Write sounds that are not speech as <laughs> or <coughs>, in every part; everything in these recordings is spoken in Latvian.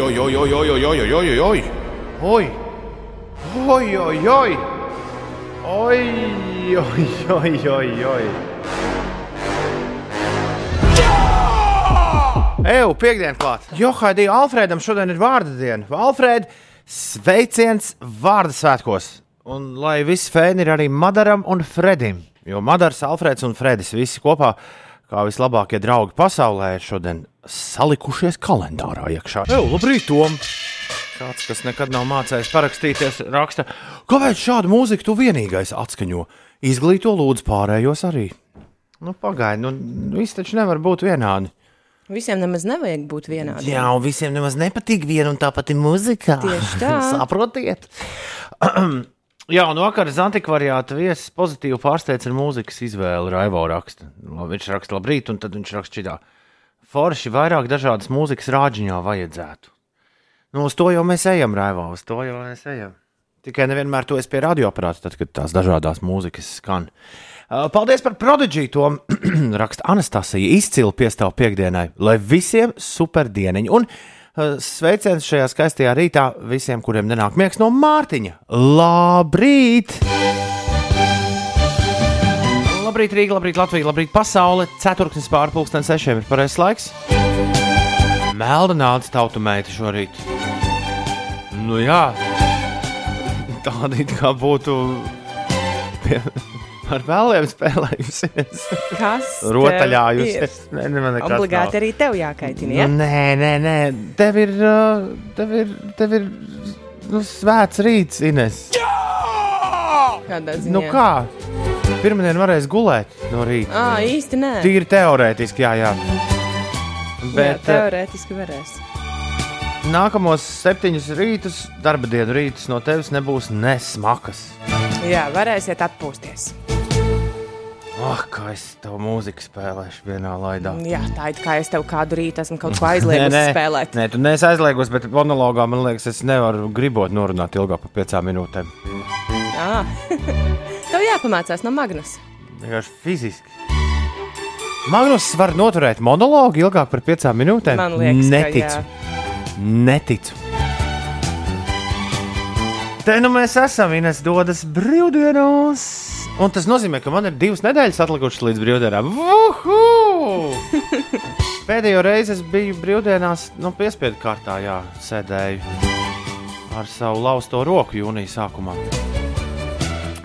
oi, oi, oi, oi, oi, oi, oi, oi, oi. Oi, oi, oi, oi. Oi, oi, oi, oi, oi. Eju, piekdiena klāt. Johaidī Alfredam šodien ir vārda diena. Alfred, sveiciens vārda svētkos. Un lai viss fēni ir arī Madaram un Fredim. Jo Madars, Alfreds un Fredis visi kopā, kā vislabākie draugi pasaulē, ir šodien salikušies kalendārā iekšā. Eju, labrīt, Tom! Kāds, kas nekad nav mācījis parakstīties, raksta, kāpēc šādu mūziku tu vienīgais atskaņo? Izglīto lūdzu pārējos arī. Nu, pagaidi, nu, viss taču nevar būt vienādi. Visiem nemaz nevajag būt vienādiem. Jā, un visiem nemaz nepatīk viena un tā pati muzika. Tieši <laughs> tā. Saprotiet? <clears throat> Jā, un vakar Zantikvariāta viesis pozitīvi pārsteidz ar mūzikas izvēli. Raivo raksta. Viņš raksta labrīt, un tad viņš raksta šitā. Forši vairāk dažādas mūzikas rāģiņā vajadzētu. Nu, uz to jau mēs ejam, Raivo, uz to jau mēs ejam. Tikai nevienmēr to es pie radioaparāta, tad, kad tās dažādas mūzikas skan. Paldies par prodigiju, to <clears throat> raksta Anastasija. Izcili piestāv piekdienai, lai visiem superdieniņi. Un sveiciens šajā skaistajā rītā visiem, kuriem nenāk miegs no Mārtiņa. Labrīt! Labrīt, Rīga, labrīt, Latvija, labrīt, pasaule. Ceturksnis pārpusdienas sešiem ir pareizais laiks. Melna nāca tautu meita šorīt. Nu jā, tāda it kā būtu pie, ar vēlēm spēlējusies. Kas? Rotaļājusies. Nē, ne, man nekas Obligāti nav. arī tev jākaitina. Nu, Ja? nē, nē, nē, tev ir, tev ir, tev ir nu, svēts rīts, Ines. Kādā ziņā? Nu kā? Pirmdien varēs gulēt no rīta. À, īsti nē. Tīri teorētiski, jā, jā. Jā, Bet uh, teorētiski varēs. nākamos septiņus rītus, darba dienu rītus no tevis nebūs nesmakas. Jā, varēsiet atpūsties. Ah, kā es tev mūziku spēlēšu vienā laidā. Jā, tā ir kā es tev kādu rītu esmu kaut <laughs> ko aizliegusi spēlēt. Nē, tu neesi aizliegos, bet monologā man liekas, es nevaru gribot norunāt ilgāk par piecām minūtēm. Jā. <laughs> tev jāpamācās no Magnus. Vienkārši fiziski. Magnus var noturēt monologu ilgāk par piecām minūtēm. Man liekas, ka Neticu. Neticu. Te nu mēs esam, Ines dodas brīvdienos. Un tas nozīmē, ka man ir divas nedēļas atlikušas līdz brīvdienām. Vuhu! <laughs> Pēdējo reizi es biju brīvdienās, nu, piespiedu kārtā, jā, sēdēju ar savu lausto roku jūnija sākumā.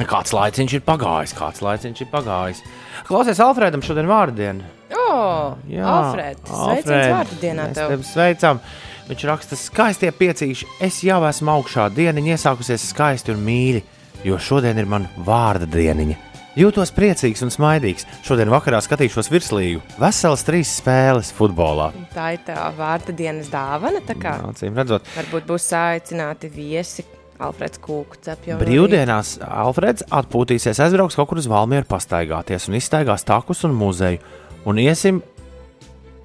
Kāds laiciņš ir pagājis, kāds laiciņš ir pagājis. Klausies, Alfredam, šodien vārdiena. O, Alfred, sveiciens vārdu dienā mēs tev. tevi sveicam. Viņš raksta, skaistie piecīši. Es jau esmu augšā, diena iesākusies skaisti un mīļi, jo šodien ir mana vārda dieniņa. Jūtos priecīgs un smaidīgs. Šodien vakarā skatīšos virslīgu. Veselas trīs spēles futbolā. Tā ir tā vārta dienas dāvana. tā kā Acīm redzot, Varbūt būs aicināti viesi. Alfreds Kūku cepja. brīvdienās Alfreds atpūtīsies, aizbrauks kaut kur uz Valmieru pastaigāties un izstaigās takus un muzeju. Un iesim,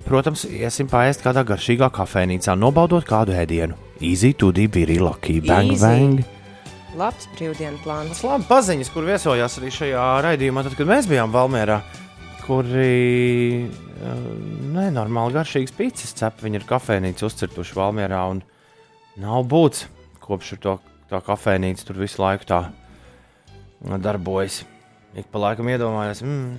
protams, iesim paēst kādā garšīgā kafejnīcā, nobaudot kādu ēdienu. Easy to do, very lucky, bang, Easy. bang. Labs brīvdienu plāns. Tas labi paziņas, kur viesojās arī šajā raidījumā, tad, kad mēs bijām Valmērā, kuri eh, nenormāli garšīgas pīcis cep. Viņi ir kafejnīcu uzcirtuši Valmērā un nav būts kopš to tā kafejnīca tur visu laiku tā darbojas. Ik pa laikam iedomājos, mm,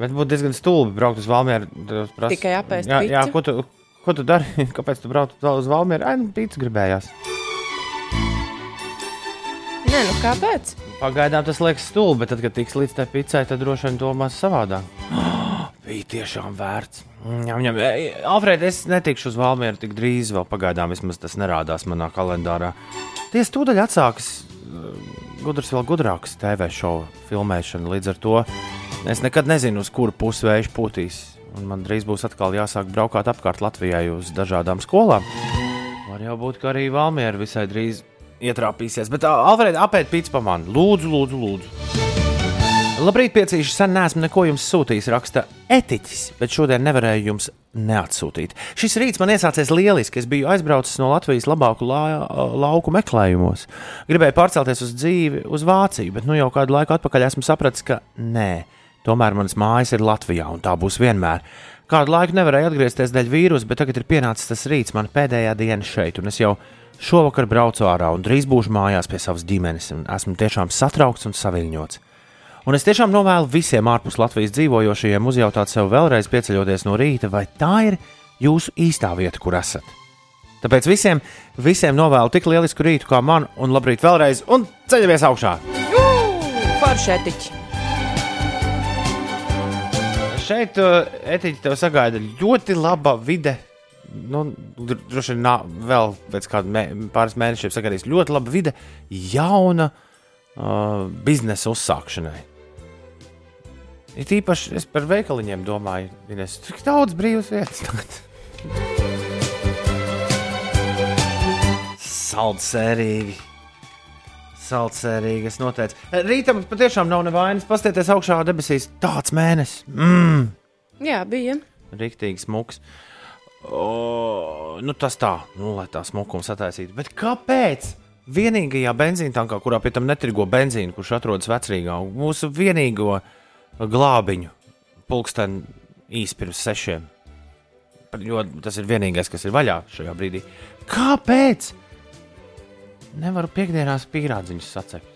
bet būtu diezgan stulbi braukt uz Valmēru. Pras... Tikai apēst jā, jā, ko tu, ko tu dari? <laughs> Kāpēc tu brauc uz Valmēru? Ai, nu, pīcis gribējās. Nē, nu kāpēc? Pagaidām tas liekas stulbi, bet tad, kad tiks līdz tai picai, tad droši vien domās savādāk. <gasps> Bija tiešām vērts. Ņem, ņem. Ei, Alfred, es netikšu uz Valmieru tik drīz, vēl pagaidām vismaz tas nerādās manā kalendārā. Tie stūdaļi atsākas uh, gudrs, vēl gudrāks TV šovu filmēšana. Līdz ar to es nekad nezinu, uz kuru pusi vējš pūtīs. Un man drīz būs atkal jāsāk braukt apkārt Latvijai uz dažādām skolām. Var jau būt, ka arī Valmiera visai drīz ietrāpīsies. Bet, uh, Alfred, apēd pīcis pa mani. Lūdzu, lūdzu, lūdzu. Labrīt, piecīši. Sen neesmu neko jums sūtījis, raksta etiķis, bet šodien nevarēju jums neatsūtīt. Šis rīts man iesācies lieliski. Es biju aizbraucis no Latvijas labāku la lauku meklējumos. Gribēju pārcelties uz dzīvi uz Vāciju, bet nu jau kādu laiku atpakaļ esmu sapratis, ka nē. Tomēr manas mājas ir Latvijā, un tā būs vienmēr. Kādu laiku nevarēju atgriezties dēļ vīrusa, bet tagad ir pienācis tas rīts, man pēdējā diena šeit, un es jau šovakar braucu ārā un drīz būšu mājās pie savas ģimenes. Esmu tiešām satraukts un saviņots. Un es tiešām novēlu visiem ārpus Latvijas dzīvojošajiem uzjautāt sev vēlreiz, pieceļoties no rīta, vai tā ir jūsu īstā vieta, kur esat. Tāpēc visiem, visiem novēlu tik lielisku rītu kā man, un labrīt vēlreiz, un ceļamies augšā! Foršetiķi. Šeit uh, etiķi tev sagaida ļoti laba vide. Nu, dr- droši vien nā- vēl pēc kādiem mē, pāris mēnešiem sagaidīs ļoti laba vide, jauna uh, biznesa uzsākšanai. Ir īpaši es par veikaliņiem domāju, Ines, cik daudz brīvas vietas tagad. Saldsērīgi. Saldsērīgi, es noteicu. Rītam patiešām nav nevainas. Pastieties augšā debesīs. Tāds mēnesis. Mmm! Jā, bija. Rīktīgi smuks. O, nu tas tā, nu, lai tā smukums attaisītu. Bet kāpēc? Vienīgajā benzīna tankā, kurā pie tam netirgo benzīnu, kurš atrodas vecrīgā, mūsu vienīgo glābiņu pulksteni īsi pirms sešiem. Jo tas ir vienīgais, kas ir vaļā šajā brīdī. Kāpēc? Nevaru piekdienās pīrādziņus sacēt.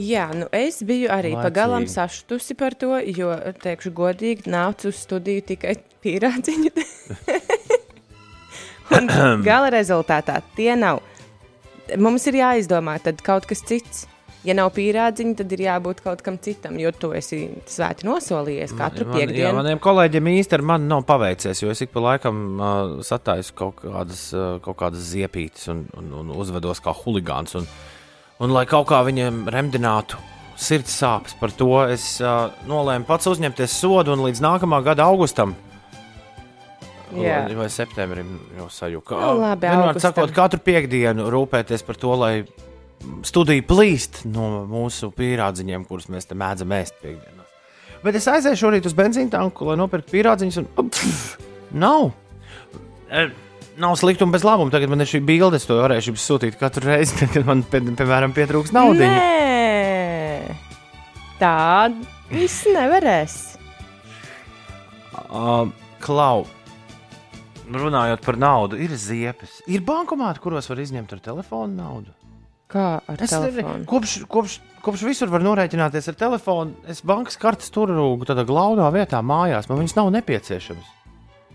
Jā, nu es biju arī Laicīgi. pagalam sašutusi par to, jo, teikšu godīgi, nācu uz studiju tikai pīrādziņu. <laughs> Un <clears throat> gala rezultātā tie nav. Mums ir jāizdomā kaut kas cits. Ja nav pīrādziņa, tad ir jābūt kaut kam citam, jo tu esi svēti nosolījies katru Man- Jā, piekdienu. maniem kolēģiem īstenībā ar mani nav paveicies, jo es ik pa laikam uh, sataisu kaut kādas, uh, kaut kādas ziepītes un, un, un uzvedos kā huligāns. Un, un, lai kaut kā viņiem remdinātu sirds sāpes par to, es uh, nolēmu pats uzņemties sodu un līdz nākamā gada augustam. Jā. Vai, septembrim jau sajūta. Nu, labi, Vienmēr sakot, katru piekdienu rūpēties par to, lai studija plīst no mūsu pīrādziņiem, kurus mēs te mēdzam ēst piekdienās. Bet es aizēju šorīt uz benzīna tanku, lai nopirktu pīrādziņus, un pff, nav. E, Nav sliktuma bez labuma. Tagad man ir šī bilde, es to varēšu jums sūtīt katru reizi, <laughs> kad man, pie, piemēram, pietrūks naudas. Nē, tā viss nevarēs. Uh, Klau, runājot par naudu, ir ziepes. Ir bankomāti, kuros var izņemt ar telefonu naudu. Kā ar Es telefonu? kopš, kopš, kopš visur var norēķināties ar telefonu. Es bankas kartes turu tādā glaudā vietā mājās. Man viņas nav nepieciešamas.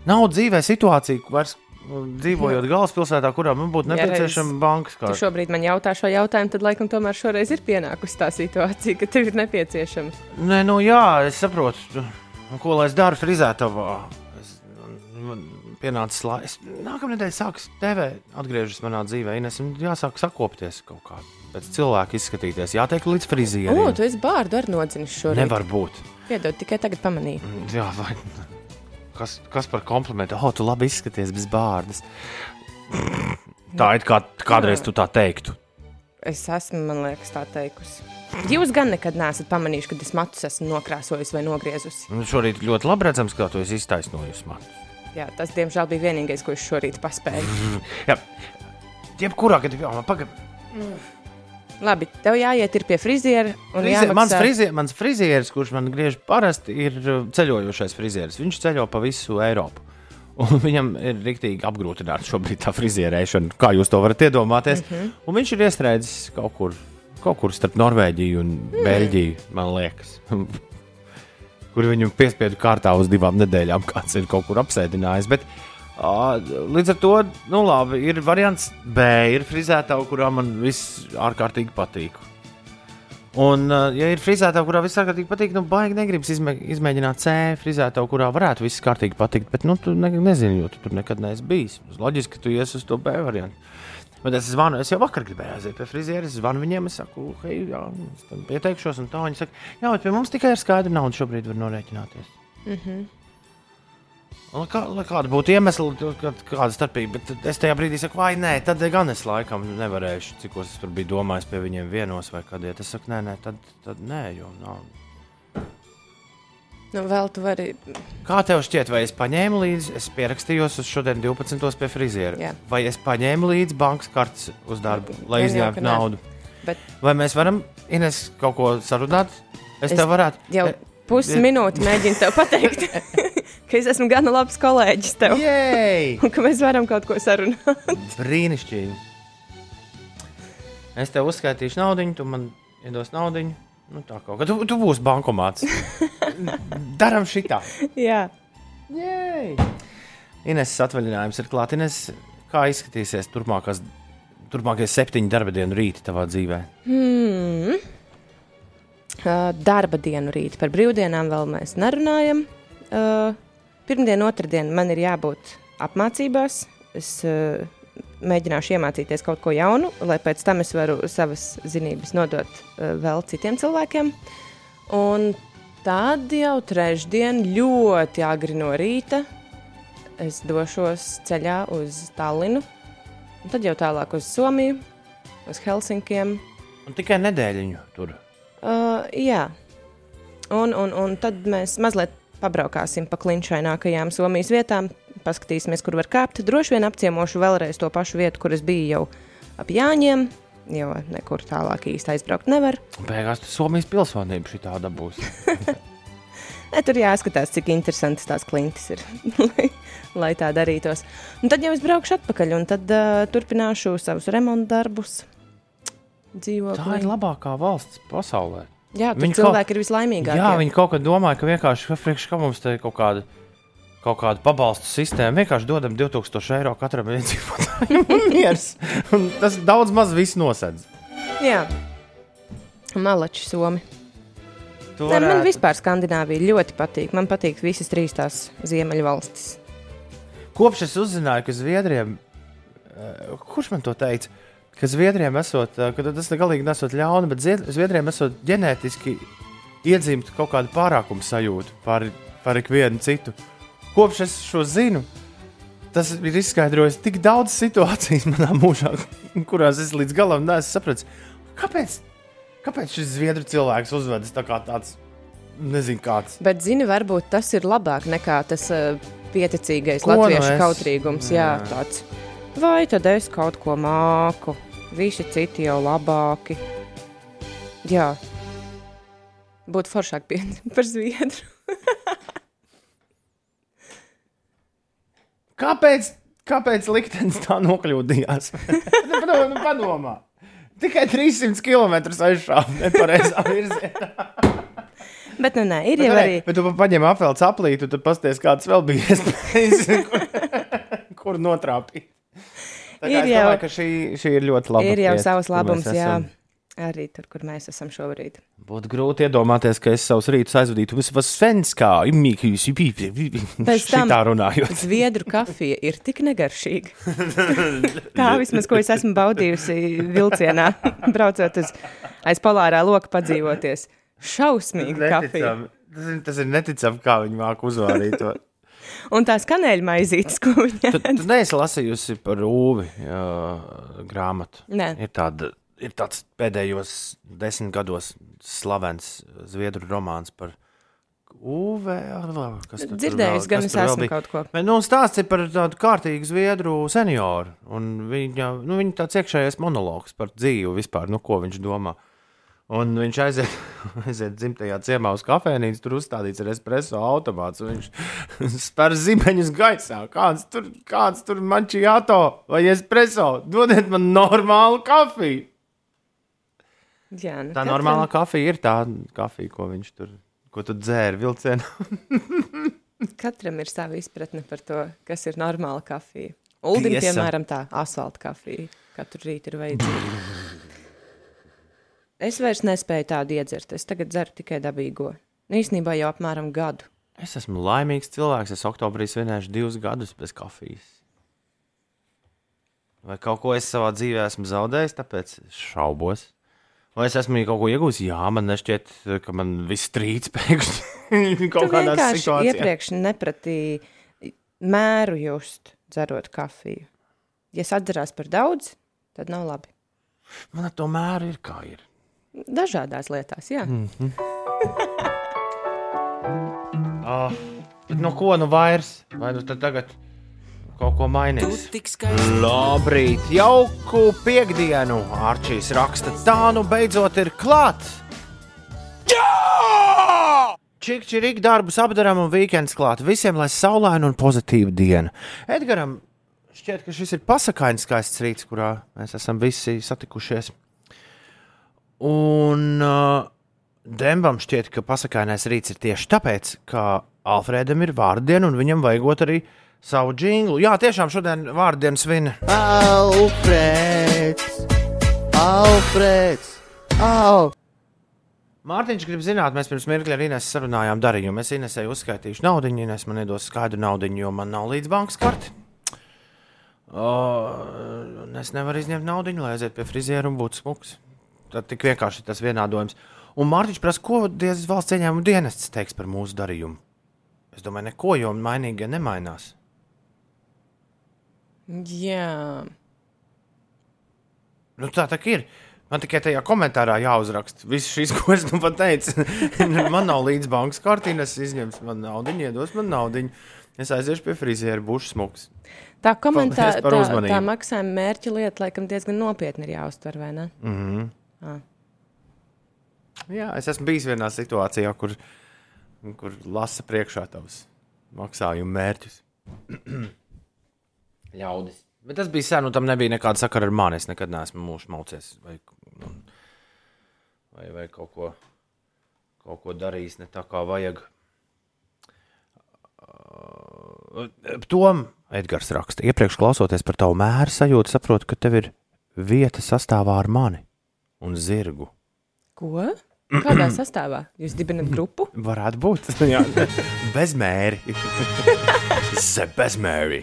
Nav dzīvē situācija, vairs nu, dzīvojot galvaspilsētā, kurā man būtu nepieciešama bankas Tu karte. šobrīd man jautā šo jautājumu, tad laikam tomēr šoreiz ir pienākusi tā situācija, ka tev ir nepieciešama. Nē, nu jā, es saprotu, Nu, ko lai es daru frizētavā. Es, pienācis laiks. Nākamā nedēļa sāks TV, atgriežas manā dzīvē. Un jāsāk sakopties kaut kā. Pēc cilvēka izskatīties, jātiek līdz O, frizierim. tu esi bārdu ar nodzinis šorīt. Nevar būt. Piedod, tikai tagad pamanīju. Jā, vai, kas, kas par komplimentu? O, tu labi izskaties bez bārdas. Tā ir kā kādreiz tu tā teiktu. Es esmu, man liekas, tā teikusi. Jūs gan nekad neesat pamanījuši, kad es matus esmu nokrāsojis vai nogriezusi. Un šorīt ļoti labi redzams, kā tu esi iztaisnojusi man. Jā, tas, diemžēl, bija vienīgais, ko es šorīt paspēju. <laughs> Jā, jebkurā gadījumā, pagaidi. Labi, tev jāiet ir pie friziera Frizier, mans, jāmaksā. frizier, mans frizieris, kurš man griež parasti, ir uh, ceļojošais frizieris. Viņš ceļo pa visu Eiropu. <laughs> Un viņam ir rīktīgi apgrūtināta šobrīd tā frizierēšana, kā jūs to varat iedomāties. Mm -hmm. Un viņš ir iestrēdzis kaut kur, kaut kur starp Norvēģiju un mm. Beļģiju, man liekas. <laughs> kur viņu piespiedu kārtā uz divām nedēļām, kāds ir kaut kur apsēdinājis. Bet, ā, līdz ar to, nu labi, ir variants B, ir frizētā, kurā man viss ārkārtīgi patīk. Un, ja ir frizētā, kurā viss ārkārtīgi patīk, nu, baigi negribas izmē, izmēģināt C frizētā, kurā varētu viss kārtīgi patikt. Bet, nu, tu ne, nezini, jo tu tur nekad neesi bijis. Loģiski, ka tu ies uz to B variantu. Bet es zvanu, es jau vakar gribēju aiziet pie frizēra. Es zvanu viņiem, es saku, hei, jā, es tam pieteikšos. Un tā viņi saka, jā, bet pie mums tikai ar skaidru naudu šobrīd var norēķināties. Mm -hmm. Lai, kā, kāda būtu iemesla, kā- kāda starpība, bet es tajā brīdī saku, vai nē, tad gan es laikam nevarēšu, cik es tur biju domājis pie viņiem vienos vai kad iet. Es saku, nē, nē, tad, tad nē, jo nav. Nu, vēl tu vari. Kā tev šķiet, vai es paņēmu līdzi, es pierakstījos uz šodien 12. pie friziera, Jā. vai es paņēmu līdzi bankas kartes uz darbu, lai izņemtu naudu? Bet Vai mēs varam, Ines, kaut ko sarunāt? Es, Es tev varētu. jau E, pusi e- minūti mēģinu tev pateikt. <laughs> ka es esmu gana labs kolēģis tev. <laughs> Un ka mēs varam kaut ko sarunāt. Brīnišķīgi. Es tev uzskaitīšu naudu, tu man iedos naudu. Nu, tā kā tu, tu būsi bankomāts. <laughs> Daram šitā. Jā. Jej! Ines atvaļinājums ir klāts. Ines, kā izskatīsies turpmākās, turpmākie septiņi darba dienu rīti tavā dzīvē? Hmm. Uh, darba dienu rīt par brīvdienām vēl mēs nerunājam. Uh, pirmdien, otrdien man ir jābūt apmācībās. Es uh, mēģināšu iemācīties kaut ko jaunu, lai pēc tam es varu savas zinības nodot uh, vēl citiem cilvēkiem. Un tad jau trešdien ļoti agri no rīta es došos ceļā uz Tallinu, un tad jau tālāk uz Somiju, uz Helsinkiem. Un tikai nedēļiņu tur. Uh, jā, un, un, un tad mēs mazliet pabraukāsim pa klinšainākajām Somijas vietām, paskatīsimies, kur var kāpt. Droši vien apciemošu vēlreiz to pašu vietu, kur es biju jau ap Jāņiem, jo nekur tālāk īsti aizbraukt nevar. Beigās tu Somijas pilsonību šī tāda būs. <laughs> Ne, tur jāskatās, cik interesantas tās klintis ir, <laughs> lai, lai tā darītos. Un tad jau es braukšu atpakaļ, un tad uh, turpināšu savus remontu darbus. Dzīvoklī. Tā ir labākā valsts pasaulē. Jā, tur Viņi cilvēki kaut- ir vislaimīgākie. Jā, viņi kaut kā domāja, ka vienkārši ka mums te ir kaut kāda. Kaut kāda pabalstu sistēma vienkārši dodam 2000 eiro katram iedzīvotājam. un <laughs> miers. Un tas daudz maz viss nosedz. Jā. Malači, Somi. Tu Ne, man varētu- vispār Skandināvija ļoti patīk. Man patīk visas trīs tās ziemeļvalstis. Kopš es uzzināju, ka Zviedrijam, eh, kurš man to teica, ka Zviedrijam esot, eh, ka tas galīgi nesot ļauni, bet Zviedrijam esot ģenētiski iedzimta kaut kāda pārākuma sajūta par, par ikvienu citu. Kopš es šo zinu, tas ir izskaidrojis tik daudz situācijas <laughs> manā mūžā, kurās es līdz galam neesmu sapratis, kāpēc, kāpēc šis zviedru cilvēks uzvedas tā kā tāds, nezinu, kāds. Bet, zini, varbūt tas ir labāk nekā tas uh, pieticīgais Ko latviešu es? kautrīgums. Jā, Jā. tāds. Vai tad es kaut ko māku? Visi citi jau labāki. Jā. Būtu foršāk <laughs> par zviedru. <laughs> Kāpēc, kāpēc liktenis tā nokļūdījās? <laughs> nu, padomā, nu, padomā. Tikai 300 km aizšāva nepareizā virzienā. <laughs> Bet, nu, nē, ir Bet, jau ne, arī. bet tu paņem apelsīnu aplīti, tad pasties, kāds vēl bija <laughs> iespējas, kur, kur notrāpīt. Ir es jau- domāju, šī, šī ir ļoti laba. Ir jau savs labums, jā. Arī tur, kur mēs esam šobrīd. Būtu grūti iedomāties, ka es savus rītus aizvadītu uz Svenskā, tam- šitā runājot. Zviedru kafija ir tik negaršīga. <laughs> Tā vismaz, ko es esmu baudījusi vilcienā, <laughs> braucot uz aiz polārā loka padzīvoties. Šausmīga kafija. Tas ir, tas ir neticami, kā viņi māca uzvārīt to. <laughs> Un tās kanēļa maizītes, ko viņa Tu, tu neesi lasījusi par Uvi jā, grāmatu. Nē. Ir, tāda, ir tāds pēdējos desmit gados slavens zviedru romāns par Uvi. Kas tur- dzirdējusi, vēl- gan es esmu bija? kaut ko. Bet, nu, stāsts ir par tādu kārtīgu zviedru senioru. un Viņa, nu, viņa tāds iekšējais monologs par dzīvi vispār, nu, ko viņš domā. Un viņš aiziet, <laughs> aiziet dzimtajā ciemā uz kafejnīcu, tur uzstādīts ir espreso automāts. Viņš <laughs> spēr zibeņus gaisā. Kāds tur, kāds tur mančiato vai espreso? Dodiet man normālu kafiju. Jā, nu, Tā katram- normālā kafija ir tā kafija, ko viņš tur, ko tu dzēri vilcienā. <laughs> Katram ir sava izpratne par to, kas ir normāla kafija. Uldim, Tiesa. piemēram, tā asfalta kafija katru rītu ir vajadzīga. Es vairs nespēju tādu iedzert. Es tagad dzeru tikai dabīgo. Nu, Īsnībā jau apmēram gadu. Es esmu laimīgs cilvēks. Es oktobrī svinēšu divus gadus bez kafijas. Vai kaut ko es savā dzīvē esmu zaudējis, tāpēc šaubos. Vai es esmu kaut ko iegūmis? Jā, man nešķiet, ka man viss trīc <laughs> pēkšņi kaut Tu kādā situācijā. iepriekš nepratīji mēru just dzerot kafiju. Ja atcerās par daudz, tad nav labi. Man ar to mēru ir kā ir. Dažādās lietās, jā. Mm. Oh, <laughs> bet no ko nu vairs? Vai nu tad tagad kaut ko mainīs? Labrīt, jauku piekdienu! Arčīs raksta, tā nu beidzot ir klāt! Jā! čik, čik, darbus apdarām un weekends klāt. Visiem lai saulaina un pozitīva diena. Edgaram šķiet, ka šis ir pasakāņu skaists rīts, kurā mēs esam visi satikušies. Un uh, Dembam šķiet, ka pasakānais rīts ir tieši tāpēc, ka Alfrēdam ir vārdiena un viņam vajagot arī savu jinglu. Jā, tiešām šodien vārdienas svin. Alfrēds! Alfrēds! Al! Mārtiņš grib zināt, mēs pirms mirkļa ar Inesu sarunājām darījumu. Es Inesai uzskaitīšu naudu, Ines man nedos skaidru naudu, jo man nav līdz bankas karti. O, es nevaru izņemt naudu, lai aizietu pie friziera un būtu smuks. Tad tik vienkārši tas vienādojums. Un Mārtiņš prasa, ko valsts ieņēmuma dienests teiks par mūsu darījumu. Es domāju, neko, jo mainīgi nemainās. Jā, Nu, tā tā ir. Man tikai tajā komentārā jāuzraksta. Viss šis, <laughs> ko es nu pat teicu, <laughs> man nav līdz bankas kartīnes, izņems man naudu, iedos man naudu. Es aiziešu pie friziera, būšu smuks. tā komentāra, par tā, uzmanību. tā maksājuma mērķa lieta, laikam, diezgan nopietni ir jāuztver, vai ne? Mm Ah. Jā, es esmu bijis vienā situācijā, kur, kur lasa priekšā tavus maksājumu mērķus. <clears throat> Ļaudis. Bet tas bija sen, un tam nebija nekāda sakara ar mani. Es nekad neesmu mūžā maucies vai, nu, vai, vai kaut, ko, kaut ko darījis ne tā, kā vajag. Uh, Tom Edgars raksta, iepriekš klausoties par tavu mēru sajūtu, saprotu, ka tev ir vieta sastāvā ar mani un zirgu. Ko? Kādā <clears throat> sastāvā? Jūs dibinat grupu? Varētu būt. <laughs> Bezmēri. <laughs> Ze bezmēri.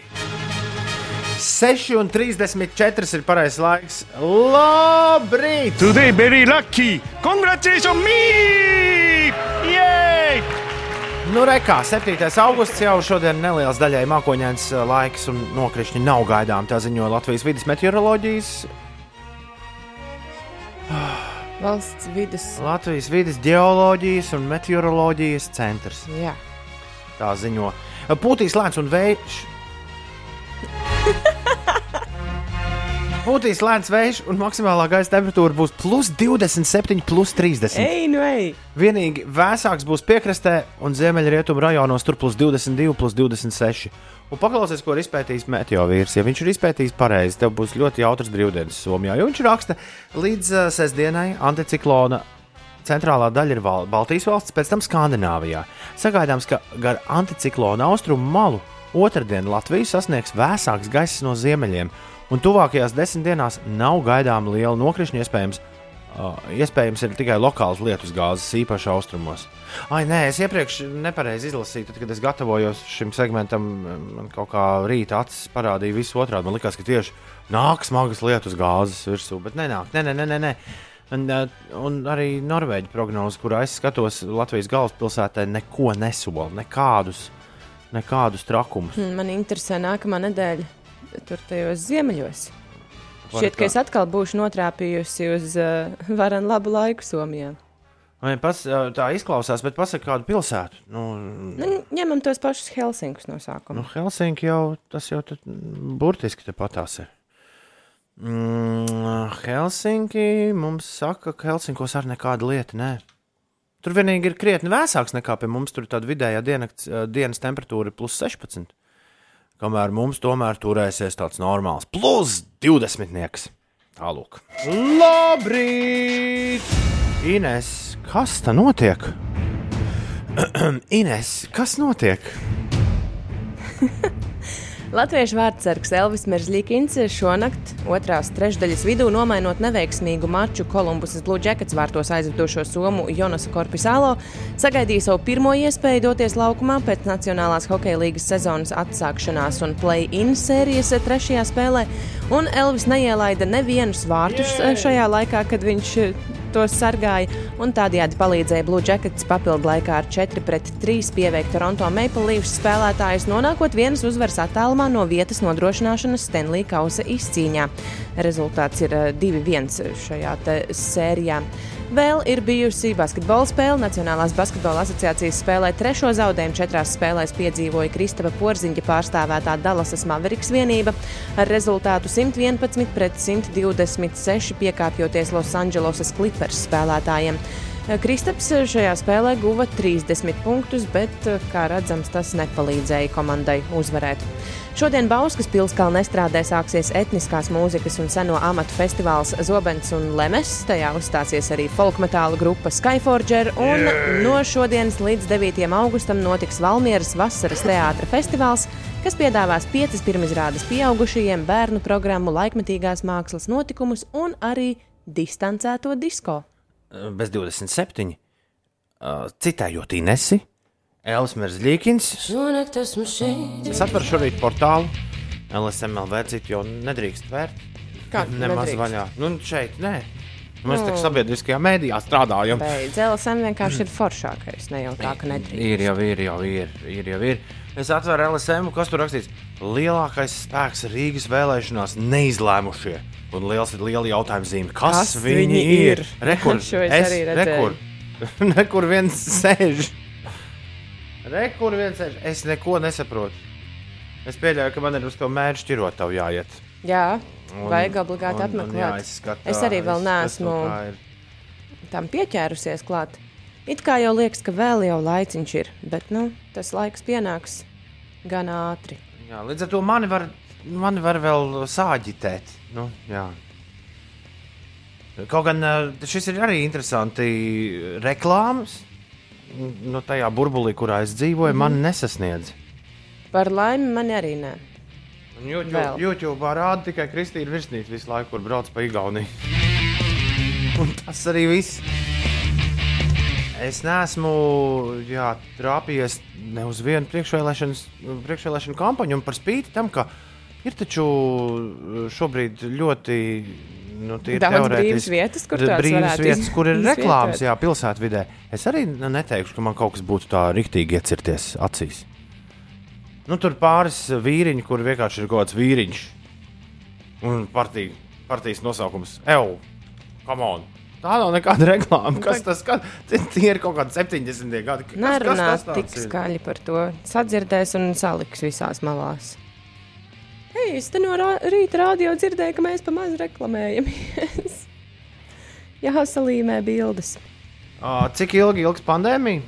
6,34 ir pareizais laiks. Labrīt! Today very lucky. Congratulations me! Yay! Nu, rekā, 7. augusts jau šodien neliels daļai mākoņains uh, laiks un nokrišņi nav gaidām. Tā ziņo Latvijas vidas meteoroloģijas, <sighs> Valsts vidus. Latvijas vidas geoloģijas un meteoroloģijas centrs. Jā. Tā ziņo. Pūtīs lēns un vējš. <laughs> Pūtīs lēns vējš un maksimālā gaisa temperatūra būs plus 27, plus 30. Ej, nu ej! Vienīgi vēsāks būs piekrastē un ziemeļrietumu rajonos tur plus 22, plus 26. Un paklausies, ko ir izpētījis meteorīts. Ja viņš ir izpētījis pareizi, tev būs ļoti jautrs brīvdienas Somijā. Jo viņš raksta, līdz uh, sestdienai anticiklona centrālā daļa ir Val Baltijas valsts, pēc tam Skandināvijā. Sagaidāms, ka gar anticiklona austrumu malu otrdien Latviju sasniegs vēsāks gaiss no ziemeļiem, un tuvākajās desmit dienās nav gaidām liela nokrišņa iespējams. Uh, iespējams, ir tikai lokāls lietus gāzes, īpaši austrumos. Ai, nē, es iepriekš nepareizi izlasīju, tad, kad es gatavojos šim segmentam, man kaut kā rīta acis parādīja visu otrādi. Man liekas, ka tieši nāk smagas lietus gāzes virsū, bet nenāk. Nē, nē, nē, nē. nē. Un, un arī Norvēģija prognoze, kurā es skatos, Latvijas galvaspilsētā neko nesola, nekādus, nekādus trakumus. Hmm, Man interesē nākamā nedēļa tur tajos ziemeļos. Šķiet, ka es atkal būšu notrāpījusi uz <laughs> uh, varenu labu laiku Somijā. Vai Pas, tā izklausās, bet pasaka kādu pilsētu. Nu, Nu, ņemam tos pašus Helsinkus no sākuma. Nu, Helsinki jau tas jau burtiski tepatās ir. Mm, Helsinki mums saka, ka Helsinkos arī nekāda lieta nē. Tur vienīgi ir krietni vēsāks nekā pie mums. Tur ir tāda vidējā dienas, dienas temperatūra plus 16. Kamēr mums tomēr turēsies tāds normāls plus 20. nieks. Tālūk. Labrīt! Ines, kas tā notiek? <clears throat> Ines, kas notiek? <laughs> Latviešu vārdsargs Elvis Merzlikins šonakt otrās trešdaļas vidū nomainot neveiksmīgu maču Kolumbusas Blue Jackets vārtos aizvedošo somu Jonasu Korpisālo, sagaidīja savu pirmo iespēju doties laukumā pēc Nacionālās hokeja līgas sezonas atsākšanās un play-in sērijas trešajā spēlē, un Elvis neielaida nevienus vārtus šajā laikā, kad viņš tos sargāja, un tādējādi palīdzēja Blue Jackets papildu laikā ar 4-3 pieveikt Toronto Maple Leafs spēlētājus, nonākot vienas uzvaras attālumā no vietas nodrošināšanas Stanley Kausa izcīņā. Rezultāts ir eh, 2-1 šajā te sērijā. Vēl ir bijusi basketbola spēle. Nacionālās basketbola asociācijas spēlē trešo zaudējumu četrās spēlēs piedzīvoja Kristapa Porziņa pārstāvētā Dallasas Mavericks vienība ar rezultātu 111 pret 126 piekāpjoties Losandželosas Clippers spēlētājiem. Kristaps šajā spēlē guva 30 punktus, bet, kā redzams, tas nepalīdzēja komandai uzvarēt. Šodien Bauskas pilskalnē strādē sāksies etniskās mūzikas un seno amatu festivāls Zobens un Lemes. Tajā uzstāsies arī folkmetāla grupa Skyforger, un no šodienas līdz 9. augustam notiks Valmieras vasaras teātra festivāls, kas piedāvās piecas pirmizrādes pieaugušajiem, bērnu programmu, laikmetīgās mākslas notikumus un arī distancēto disko. Bez 27. Uh, Citējot Inesi, Elsmers Līkins. Es atveru šorīt portālu LSMLV, citu jau nedrīkst vērt. Kā Nemaz nedrīkst? vaļā. Nu, šeit, nē. Mēs tā kā sabiedriskajā mēdījā strādājam. LSM vienkārši ir foršākais, ne jau tā, ka nedrīkst. Ir jau, ir jau, ir, ir jau. Ir. Es atveru LSM, kas tur rakstīts. Lielākais spēks Rīgas vēlēšanās neizlēmušie. Un liels ir liela jautājuma zīme. Kas, Kas viņi viņi ir? ir? Rekur, <laughs> Šo es rekur, <laughs> rekur viens sēž. Rekur viens sēž. Es neko nesaprotu. Es pieļauju, ka man ir uz to mērķu šķirot tavu jāiet. Jā, Un- vajag obligāti un- un apmeklēt. jāizskatās, Es arī vēl neesmu tam pieķērusies klāt. It kā jau liekas, ka vēl jau laiciņš ir, bet nu, tas laiks pienāks gan ātri. Jā, līdz ar to mani var, mani var vēl sāģitēt. Nu, jā. Kaut gan eh, šis ir arī interesanti reklāmas. Nu, tajā burbulī, kurā es dzīvoju, mm man nesasniedz. Par laimi man arī nē. YouTube. YouTube rāda tikai Kristīna Virsnīca visu laiku, kur brauc pa Igauniju. <laughs> Un tas arī viss. Es neesmu jā, trāpījies ne uz vienu priekšvēlēšanu kampaņu, un par spīti tam, ka ir taču šobrīd ļoti nu, tīri Daudz brīvas vietas, kur brīvas vietas, <laughs> kur ir reklāmas, jā, pilsētvidē. Es arī neteikšu, ka man kaut kas būtu tā riktīgi iecirties acīs. Nu, tur pāris vīriņi, kur vienkārši ir kaut kāds vīriņš. Un partija, partijas nosaukums - EU. Come on! Tā nav nekāda reklāma. Kas tas ir? Tie ir kaut kādi 70 gadi. Kas, Nerunā kas tik skaļi par to. Sadzirdēs un saliks visās malās. Hei, es te no rā- rīta rādio dzirdēju, ka mēs pamaz reklamējamies. <laughs> Jā, salīmē bildes. Ā, Cik ilgi ilgs pandēmija?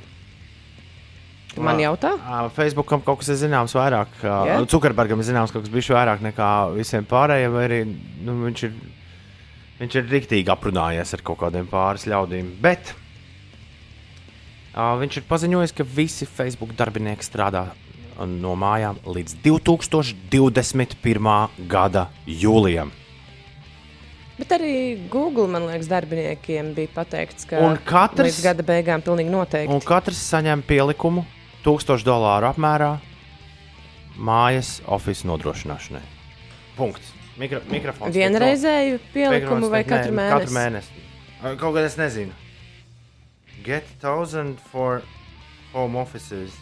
Tu man jautā? Ā, Facebookam kaut kas ir zināms vairāk. Jā? Yeah? Cukerbergam ir zināms kaut kas bijis vairāk nekā visiem pārējiem. vai Arī, nu, viņš, ir, viņš ir rīktīgi aprunājies ar kaut kādiem pāris ļaudīm. Bet ā, viņš ir paziņojis, ka visi Facebook darbinieki strādā no mājām līdz 2021. gada jūlijam. Bet arī Google, man liekas, darbiniekiem bija pateikts, ka Un katrs- līdz gada beigām pilnīgi noteikti. Un katrs saņem pielikumu 1000 dolāru apmērā mājas oficiālajai nodrošināšanai. Punkts. Mikro, mikrofons. Vienreizēju pielikumu vai katru mēnesi? Katru mēnesi. Kaut gan es nezinu. Get thousand for home offices.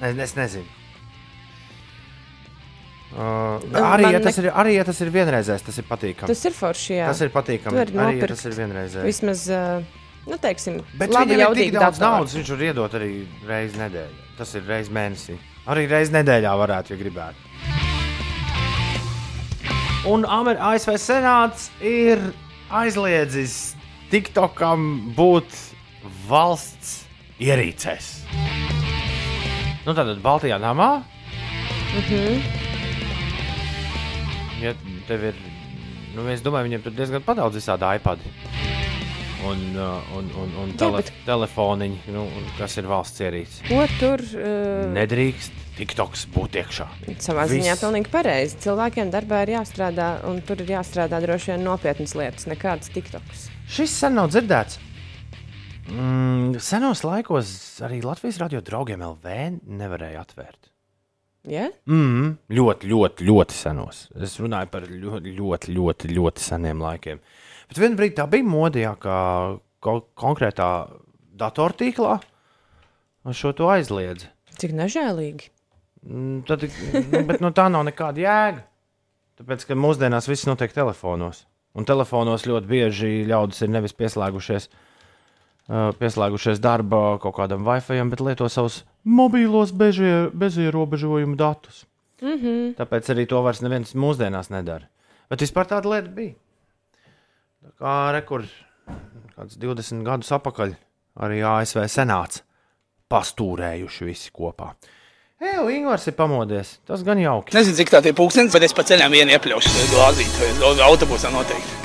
Ne, es nezinu. Uh, arī, ja ne- tas ir, arī ja tas ir vienreizējs, tas ir patīkami. Tas, ir forši, jā. tas ir patīkami. Arī ja tas ir vienreizējs. Vismaz, uh, nu, teiksim, Bet labi ir tik daudz datoru. naudas, viņš var iedot arī reizi nedēļā. Tas ir reizes mēnesī. Arī reizes nedēļā varētu, ja gribētu. Un Amer ASV Senāts ir aizliedzis TikTokam būt valsts ierīcēs. Nu, tātad Baltijā namā. Ja tev ir, nu, es domāju, viņiem tur diezgan padaudz visādi iPad. Un, uh, un, un, un tele, bet- telefoniņi, nu, un kas ir valsts ierīce. Ko tur uh, Nedrīkst TikToks būt iekšā. savā ziņā Viss. pilnīgi pareizi. Cilvēkiem darbā ir jāstrādā, un tur ir jāstrādā droši vien nopietnas lietas, nekādas TikToks. Šis sen nav dzirdēts. Mm, senos laikos arī Latvijas radio draugiem LV nevarēja atvērt. Ja? Mm, ļoti, ļoti, ļoti senos. Es runāju par ļoti, ļoti, ļoti, ļoti seniem laikiem. Bet vienā brīdī tā bija mode, jā, ka konkrētā datortīklā šo to aizliedz. Cik nežēlīgi. Mm, Tad, nu, bet nu, tā nav nekāda jēga. Tāpēc, ka mūsdienās viss notiek telefonos. Un telefonos ļoti bieži ļaudis ir nevis pieslēgušies, uh, pieslēgušies darba kaut kādam Wi-Fi, bet lieto savus mobīlos bežie, bezierobežojumu datus. Mm -hmm. Tāpēc arī to vairs neviens mūsdienās nedara. Bet vispār tāda lieta bija. Tā kā rekurs kādus 20 gadus atpakaļ arī ASV senāts pastūrējuši visi kopā. Ej, Ingūns ir pamodies. Tas gan jauki. Nezinu, cik tā ir pūkstens, bet es pa ceļam vienu iepļaušu glāzīt. Autobusā noteikti.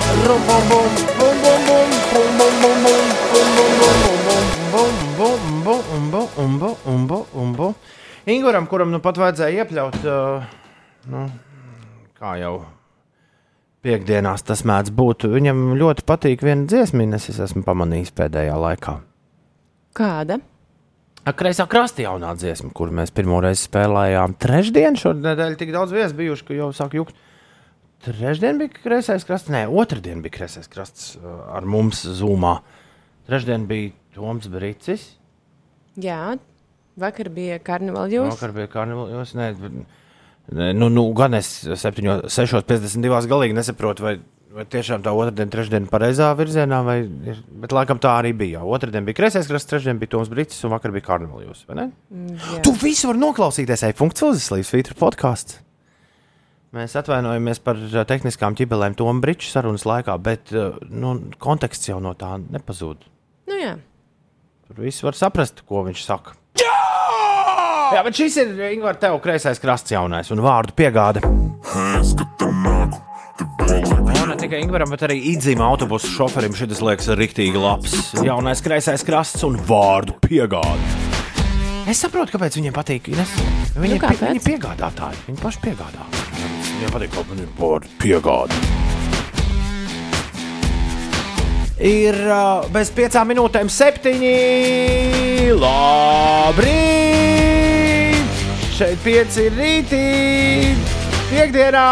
Ingūram, kuram nu pat vajadzēja iepļaut, uh, nu, kā jau piekdienās tas mēdz būt, viņam ļoti patīk viena dziesmīna, es esmu pamanījis pēdējā laikā. Kāda? Kreisā krasta jaunā dziesma, kur mēs pirmo reizi spēlējām. Trešdien šonadēļ tik daudz viesu bijuši, ka jau sāk jukt. Trešdien bija kreisais krasts, nē, otrdien bija kreisais krasts uh, ar mums zūmā. Trešdien bija Toms Brīsis. Jā, vakar bija karnevāla jūs. Vakar bija karnevāls. Nē, nē, nu, nu, gan es 6,52 galīgi nesaprotu, vai, vai tiešām tā otrdiena, trešdiena pareizā virzienā, vai ir, bet laikam tā arī bija. Otradien bija kreisais krasts, trešdien bija Toms Brīsis un vakar bija karnevāls. Mm. Tu visu vari noklausīties, ej, funkcijas līdz Vītra podkāstā. Mēs atvainojamies par uh, tehniskām ķibelēm Tomu Brīču sarunas laikā, bet uh, nu, konteksts jau no tā nepazūd. Nu, jā. Tur viss var saprast, ko viņš saka. Jā! Jā, bet šis ir Ingūna tev kreisais krasts jaunais un vārdu piegāde. Jā, ne tikai Ingūram, bet arī īdzima autobusu šoferim šis liekas rīktīgi labs. Jaunais kreisais krasts un vārdu piegāde. Es saprotu, kāpēc viņiem patīk. Ines. Viņi Nu, ir kāpēc? viņi ir piegādātāji. Viņi paši piegādā. Viņiem patīk, ka viņi ir vārdu piegāde. Ir uh, bez piecām minūtēm septiņi. Labrīt! Šeit pieci rītī. Piektdienā.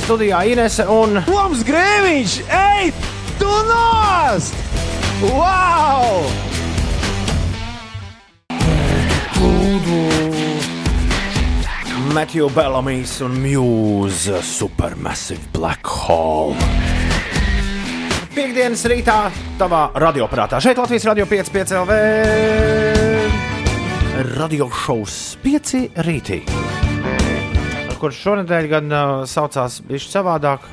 Studijā Inese un Toms Grēviņš, ej, tu nost! Wow! Matthew Bellamijs un Muse Supermassive Black Hole. Piektdienas rītā tavā radioaparātā. Šeit Latvijas radio 5,5 LV. Radio šovs 5 rītī. Kurš šonadēļ gan uh, saucās bišķi savādāk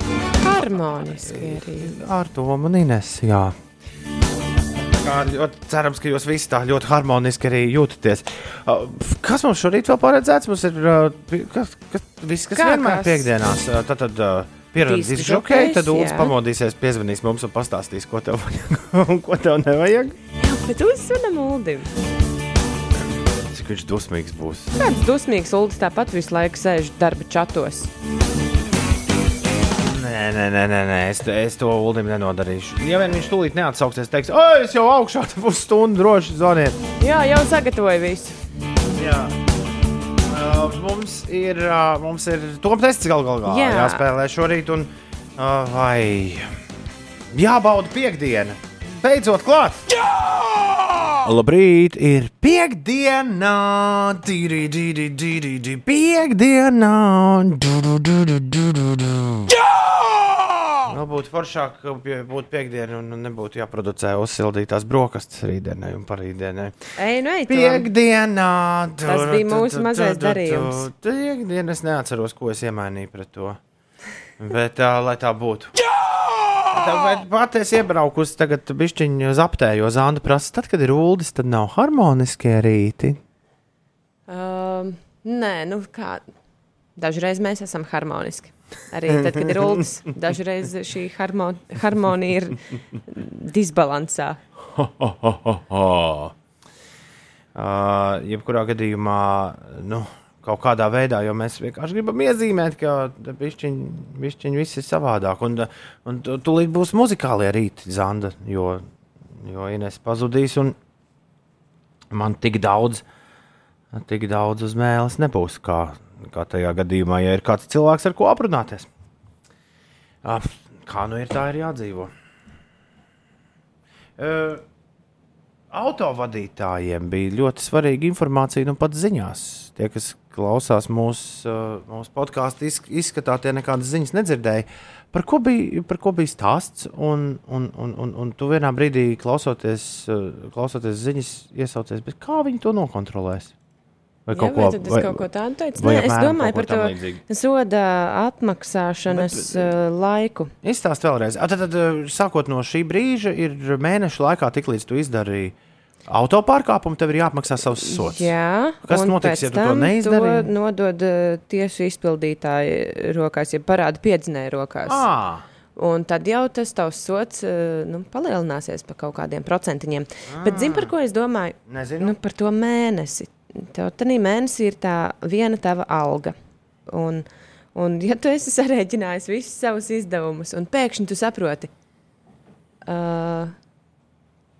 Harmoniski arī. ar to man Ines. Jā. Kā ļoti cerams, ka jūs visi tā ļoti harmoniski arī jūtaties. Uh, Kas mums šorīt vēl paredzēts? Mums ir uh, kas, kas, viss, kas Kā vienmēr kas? piekdienās. Uh, Tad, tad uh, pieredzējis žokejs, tad Ulas jā. pamodīsies, piezvanīs mums un pastāstīs, ko tev <laughs> vajag un ko tev nevajag. Bet uzsveram Uldim. Cik viņš dusmīgs būs. Kāds dusmīgs Uldis tāpat visu laiku sēž darba čatos. Nē, nē, nē, nē, nē. Es, es to Ulim nenodarīšu. Ja vien viņš tūlīt neatsauksies, teiks, oi, es jau augšā, tad būs stundu droši zvaniet. Jā, jau sagatavoju visu. Jā. Uh, mums ir, uh, mums ir Toms tests gal galā Jā. jāspēlē šorīt. Un, uh, vai jābauda piekdiena? Beidzot, klāt! Jā! Labrīt, ir piekdiena! Dīri, dīri, dīri, dīri, piekdiena! Du, du, du, du, du, du, du. Jā! Vēl būtu foršāk, ka pie- būtu piekdiena un nebūtu jāproducē uzsildītās brokastis rītdienai un parītdienai. Ej, nu ej. Piekdienā. Tas bija mūsu mazais darījums. Piekdienā es neatceros, ko es iemainīju pret to. Bet tā, lai tā būtu. Bet pat es iebraucu tagad bišķiņu zaptē, jo Zanda prasa, tad, kad ir uldis, tad nav harmoniskie rīti. Um, nē, nu kā. Dažreiz mēs esam harmoniski. Arī tad, kad ir ULDS, <laughs> dažreiz šī harmo harmonija ir disbalansā. Uh, jebkurā gadījumā, nu, kaut kādā veidā, jo mēs vienkārši gribam iezīmēt, ka pišķiņi, viss ir savādāk. Un, un tūlīt būs muzikālie rīti, Zanda, jo, jo Ines pazudīs, un man tik daudz, tik daudz uz mēles nebūs, kā, kā tajā gadījumā, ja ir kāds cilvēks, ar ko aprunāties. Kā nu ir, tā ir jādzīvo. Uh, autovadītājiem bija ļoti svarīga informācija, nu pat ziņās. Tie, kas klausās mūsu, uh, mūsu podkāstu, izskatā, tie nekādas ziņas nedzirdēja. Par ko bija, par ko bija stāsts? Un, un, un, un, un tu vienā brīdī klausoties, uh, klausoties ziņas, iesaucies, bet kā viņi to nokontrolēs? Vai Jā, kaut vai ko es kaut ko tādu teicu? vai Nē, es domāju par to tam līdzīgu? soda atmaksāšanas uh, laiku. Izstāst vēlreiz. A, Tad, tad, eh, sākot no šī brīža, ir mēnešu laikā, tik līdz tu izdarīji autopārkāpumu, tev ir jāapmaksā savs sots. Jā, Kas notiks, ja tu to tam neizdarīji? To nodod uh, tiesu izpildītāju rokās, ja parāda piedzinēju rokās. À, Un tad jau tas tavs sots uh, nu, palielināsies par kaut kādiem procentiņiem. Bet zini, par ko es domāju? nezinu. Nu, par to mēnesi. Tev tajā mēnesī ir tā viena tava alga. Un, un ja tu esi sarēķinājis visus savus izdevumus, un pēkšņi tu saproti, uh,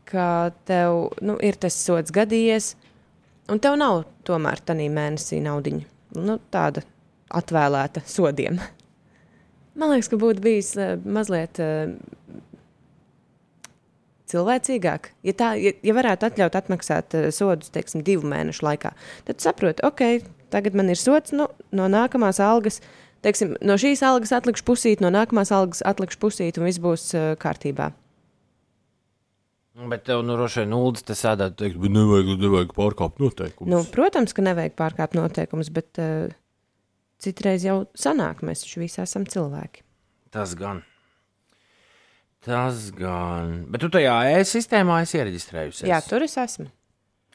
ka tev nu, ir tas sots gadījies, un tev nav tomēr tajā mēnesī naudiņa. Nu, tāda atvēlēta sodiem. Man liekas, ka būtu bijis uh, mazliet uh, cilvēcīgāk. Ja, tā, ja, ja varētu atļaut atmaksāt uh, sodus, teiksim, divu mēnešu laikā, tad saproti, ok, tagad man ir sots nu, no nākamās algas. Teiksim, no šīs algas atlikšu pusīti, no nākamās algas atlikšu pusīti, un viss būs uh, kārtībā. Bet tev, nu, droši vien, nulles te sēdēt, teikt, bet nevajag, nevajag pārkāpt noteikumus. Nu, protams, ka nevajag pārkāpt noteikumus, bet uh, citreiz jau sanāk, mēs taču visi esam cilvēki. Tas gan. Tas gan. Bet tu tajā e-sistēmā esi iereģistrējusies. Jā, tur es esmu.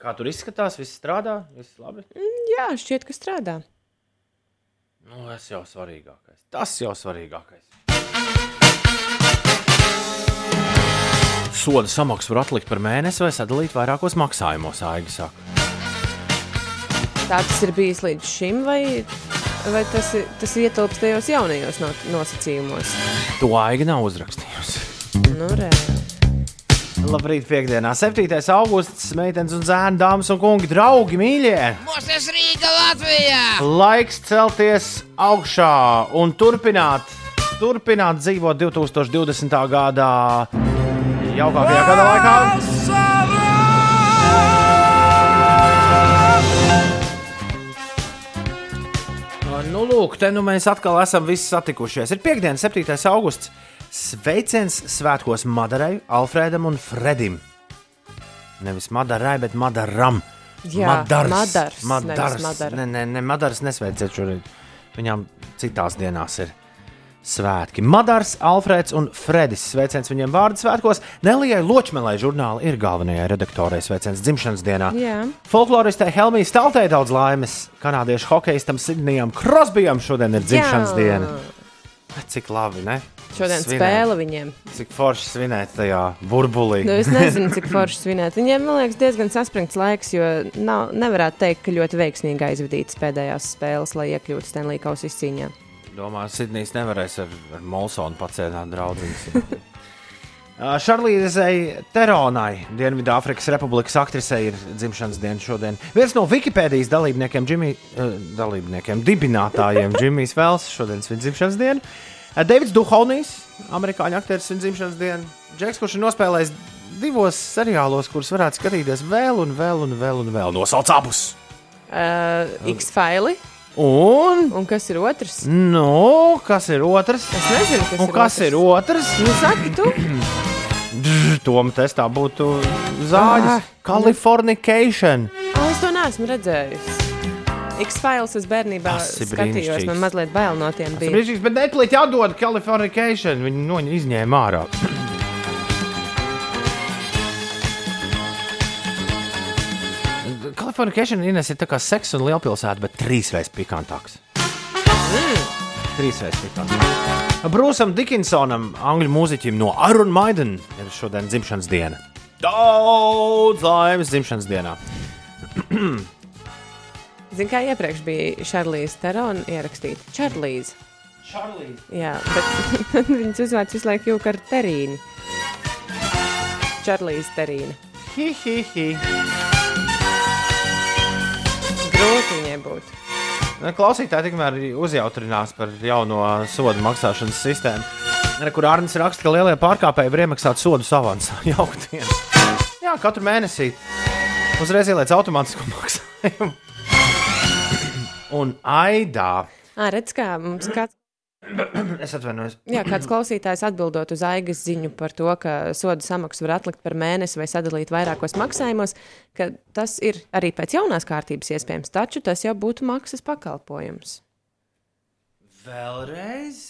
Kā tur izskatās? Viss strādā, viss labi. Jā, šķiet, ka strādā. Nu, tas jau svarīgākais. Tas jau svarīgākais. Soda samaksu var atlikt par mēnesi vai sadalīt vairākos maksājumos, Aigi saka. Tā tas ir bijis līdz šim, vai, vai tas, ir- tas ietilpst tajos jaunajos no, nosacījumos? To Aigi nav uzrakstījusi. Nu, reāli. Labrīt, piekdienā, 7. augusts, meitenes un zēni, dāmas un kungi, draugi, mīļie! Mūsu Rīga Latvijā! Laiks celties augšā un turpināt, turpināt dzīvot 2020. gadā, jaukākajā gada laikā. Nu, lūk, te nu mēs atkal esam visi satikušies. Ir piekdiena, 7. augusts. Sveiciens svētkos Madarai, Alfrēdam un Fredim. Nevis Madarai, bet Madaram. Jā, Madars. Madars, Madars. nevis Madara. Nē, nē, nē, Madaras nesveiciet šodien. Viņām citās dienās ir svētki. Madars, Alfrēds un Fredis. Sveiciens viņiem vārdu svētkos. Nelijai Ločmelai žurnāla ir galvenajai redaktorai sveiciens dzimšanas dienā. Jā. Folkloristē Helmijas Staltē daudz laimes. Kanādiešu hokeistam Sidnijam Krosbijam šodien ir dzimšanas Jā. diena. Cik labi, ne? Šodien Svinēt. spēle viņiem. Cik forši svinēt tajā burbulī. Nu, es nezinu, cik <laughs> forši svinēt. Viņiem, man liekas, diezgan saspringts laiks, jo nav, nevarētu teikt, ka ļoti veiksmīgi aizvadītas pēdējās spēles, lai iekļūtu Stanley Kausa izcīņā. Domāju, Sidnijs nevarēs ar, ar Molsonu pacēlāt draugus. <laughs> Šarlīzei Teronai, Dienvidāfrikas Republikas aktrisei, ir dzimšanas diena šodien. Viens no Wikipēdijas dalībniekiem, Jimmy, uh, dalībniekiem dibinātājiem, <laughs> Džimijs Vels, šodien ir viņa dzimšanas diena. Uh, Davids Duhovnijs, amerikāņu aktieris, viņa dzimšanas diena. Džeks, kurš ir nospēlējis divos seriālos, kurus varētu skatīties vēl un vēl un vēl un vēl. Nosauc abus! Uh, X-Faili. Un, Un kas ir otrs? nu, kas ir otrs? Es nezinu, kas Un ir kas otrs. ir otrs? Nu, saki tu. Tom testā būtu zāģis. Ah, Californication. Oh, es to neesmu redzējusi. X-Files es bērnībā Tas skatījos, brīnišķīgs. man mazliet bail no tiem bija. Brīžīs, bet Netflix atdod Californication. Viņi no viņa izņēma ārā. Californication Ines ir tā kā seks un lielpilsēta, bet trīsreiz pikantāks. Trīsreiz pikantāks. Brūsam Dickinsonam, angļu mūziķim no Iron Maiden, ir šodien dzimšanas diena. Daudz laimes dzimšanas dienā. <clears throat> Zini, kā iepriekš bija Šarlīze Terona ierakstīta? Čarlīze. Čārlīs. Jā, bet <laughs> viņas uzvārds visu laiku jūka ar terīni. Čarlīze Terīna. Hi, hi, hi. Būtu. Nu, Klausītāji tikmēr uzjautrinās par jauno sodu maksāšanas sistēmu. Kur Arnēs raksta, ka lielie pārkāpēji var iemaksāt sodu avansā. <laughs> Jauktien. Jā, katru mēnesi uzreiz ieliec automātisku <laughs> maksājumu. Un aidā. Ā, redz, kā mums kāds <coughs> Es atvainojos. Jā, kāds klausītājs atbildot uz aigas ziņu par to, ka soda samaksu var atlikt par mēnesi vai sadalīt vairākos maksājumos, ka tas ir arī pēc jaunās kārtības iespējams, taču tas jau būtu maksas pakalpojums. Vēlreiz?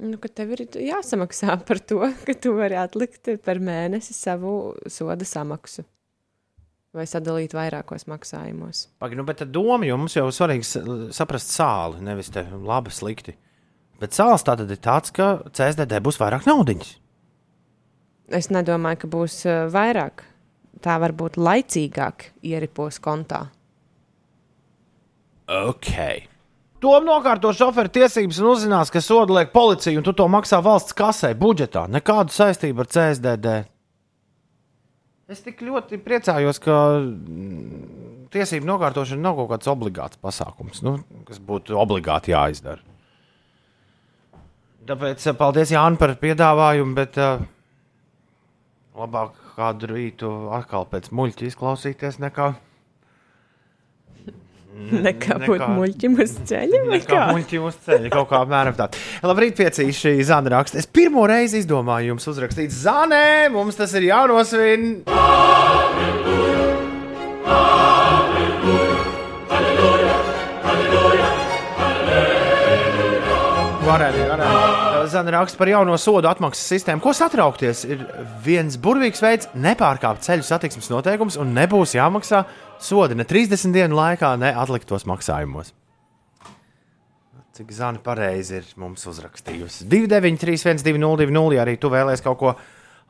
Nu, ka tev ir jāsamaksā par to, ka tu vari atlikt par mēnesi savu soda samaksu. Vai sadalīt vairākos maksājumos. Pagaid, nu, bet doma, jo mums jau svarīgi saprast sāli, nevis te labi, slikti. Bet sāls tā tad ir tāds, ka CSDD būs vairāk naudiņas. Es nedomāju, ka būs uh, vairāk. Tā varbūt laicīgāk ieripos kontā. Ok. Tom nokārto šoferu tiesības un uzzinās, ka sodu liek policija, un tu to maksā valsts kasē, budžetā. Nekādu saistību ar CSDD. Es tik ļoti priecājos, ka mm, tiesību nokārtošana nav kaut kāds obligāts pasākums, nu, kas būtu obligāti jāizdara. Tāpēc eh, paldies Jānis par piedāvājumu, bet uh, labāk kādu rītu atkal pēc muļķa izklausīties nekā, Nekā būt muļķim uz ceļa. kā? muļķim uz ceļa. Kaut kā apmēram tā. Labrīt, piecīši Zana raksta. Es pirmo reizi izdomāju jums uzrakstīt Zanē, mums tas ir jānosvin. Varētu, varētu. Zana raksta par jauno sodu atmaksas sistēmu. Ko satraukties? Ir viens burvīgs veids nepārkāpt ceļu satiksmes noteikumus un nebūs jāmaksā sodi ne 30 dienu laikā, ne atliktos maksājumos. Cik zāle pareizi ir mums uzrakstījusi. 293, 1202, ja arī tu vēlēsies kaut ko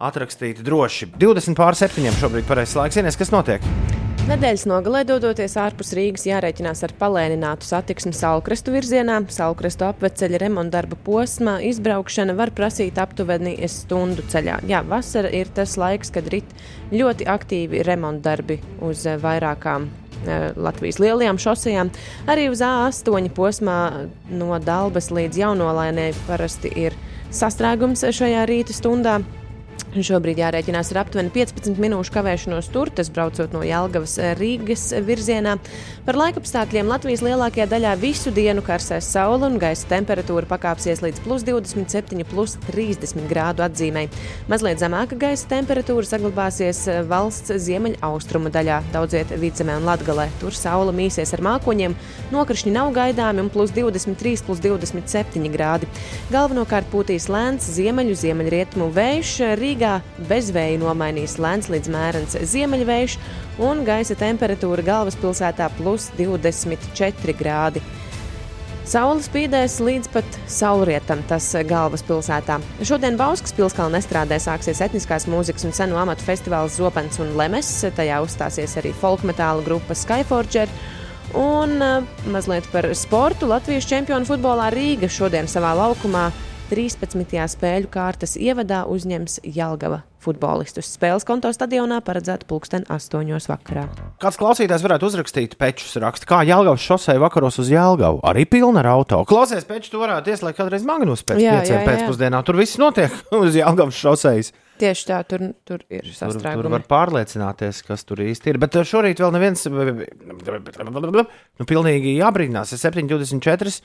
atrakstīt droši. 20 pār 7 šobrīd ir pareizais laiks. Zinās, kas notiek? Nedēļas nogalē dodoties ārpus Rīgas jārēķinās ar palēninātu satiksmi Salkrastu virzienā. Salkrastu apveceļa remonta darba posmā izbraukšana var prasīt aptuveni stundu ceļā. Jā, vasara ir tas laiks, kad rit ļoti aktīvi remonta darbi uz eh, vairākām eh, Latvijas lielajām šosejām. Arī uz A8 posmā no Dabas līdz Jaunolainē parasti ir sastrēgums šajā rīta stundā. Šobrīd jārēķinās ar aptuveni 15 minūšu kavēšanos tur, tas braucot no Jālgavas Rīgas virzienā. Par laikapstākļiem Latvijas lielākajā daļā visu dienu karsēs saule un gaisa temperatūra pakāpsies līdz plus 27, plus 30 grādu atzīmē. Mazliet zemāka gaisa temperatūra saglabāsies valsts ziemeļaustrumu daļā, daudziet Vicemē un Latgalē. Tur saule mīsies ar mākoņiem, nokrišņi nav gaidāmi un plus 23, plus 27 grādi. Galvenokārt pūtīs lēns ziemeļu ziemeļrietumu vējš. Rīgā bezvēju nomainīs lēns līdz mērens ziemeļvējš un gaisa temperatūra galvaspilsētā plus 24 grādi. Saula spīdēs līdz pat saulrietam, tas galvaspilsētā. Šodien Bauskas pilskalna nestrādē sāksies etniskās mūzikas un senu amatu festivāls Zopens un Lemes. Tajā uzstāsies arī folkmetāla grupa Skyforger. Un uh, mazliet par sportu. Latvijas čempionu futbolā Rīga šodien savā laukumā 13. spēļu kārtas ievadā uzņems Jelgava futbolistus. Spēles konto stadionā paredzēta pulksten 8. vakarā. Kāds klausītājs varētu uzrakstīt pečus, raksta, kā Jālgavas šosei vakaros uz Jālgavu. Arī pilna ar auto. Klausies, peču, tu varētu ieslēgt kādreiz Magnus pēc Jā, pieciem jā, jā. pēcpusdienā. Tur viss notiek <laughs> uz Jālgavas šoseis. Tieši tā, tur, tur ir Tur, tur sastrēgumi. var pārliecināties, kas tur īsti ir. Bet uh, šorīt vēl neviens, nu, pilnīgi jābrīnās. Ir 7,24.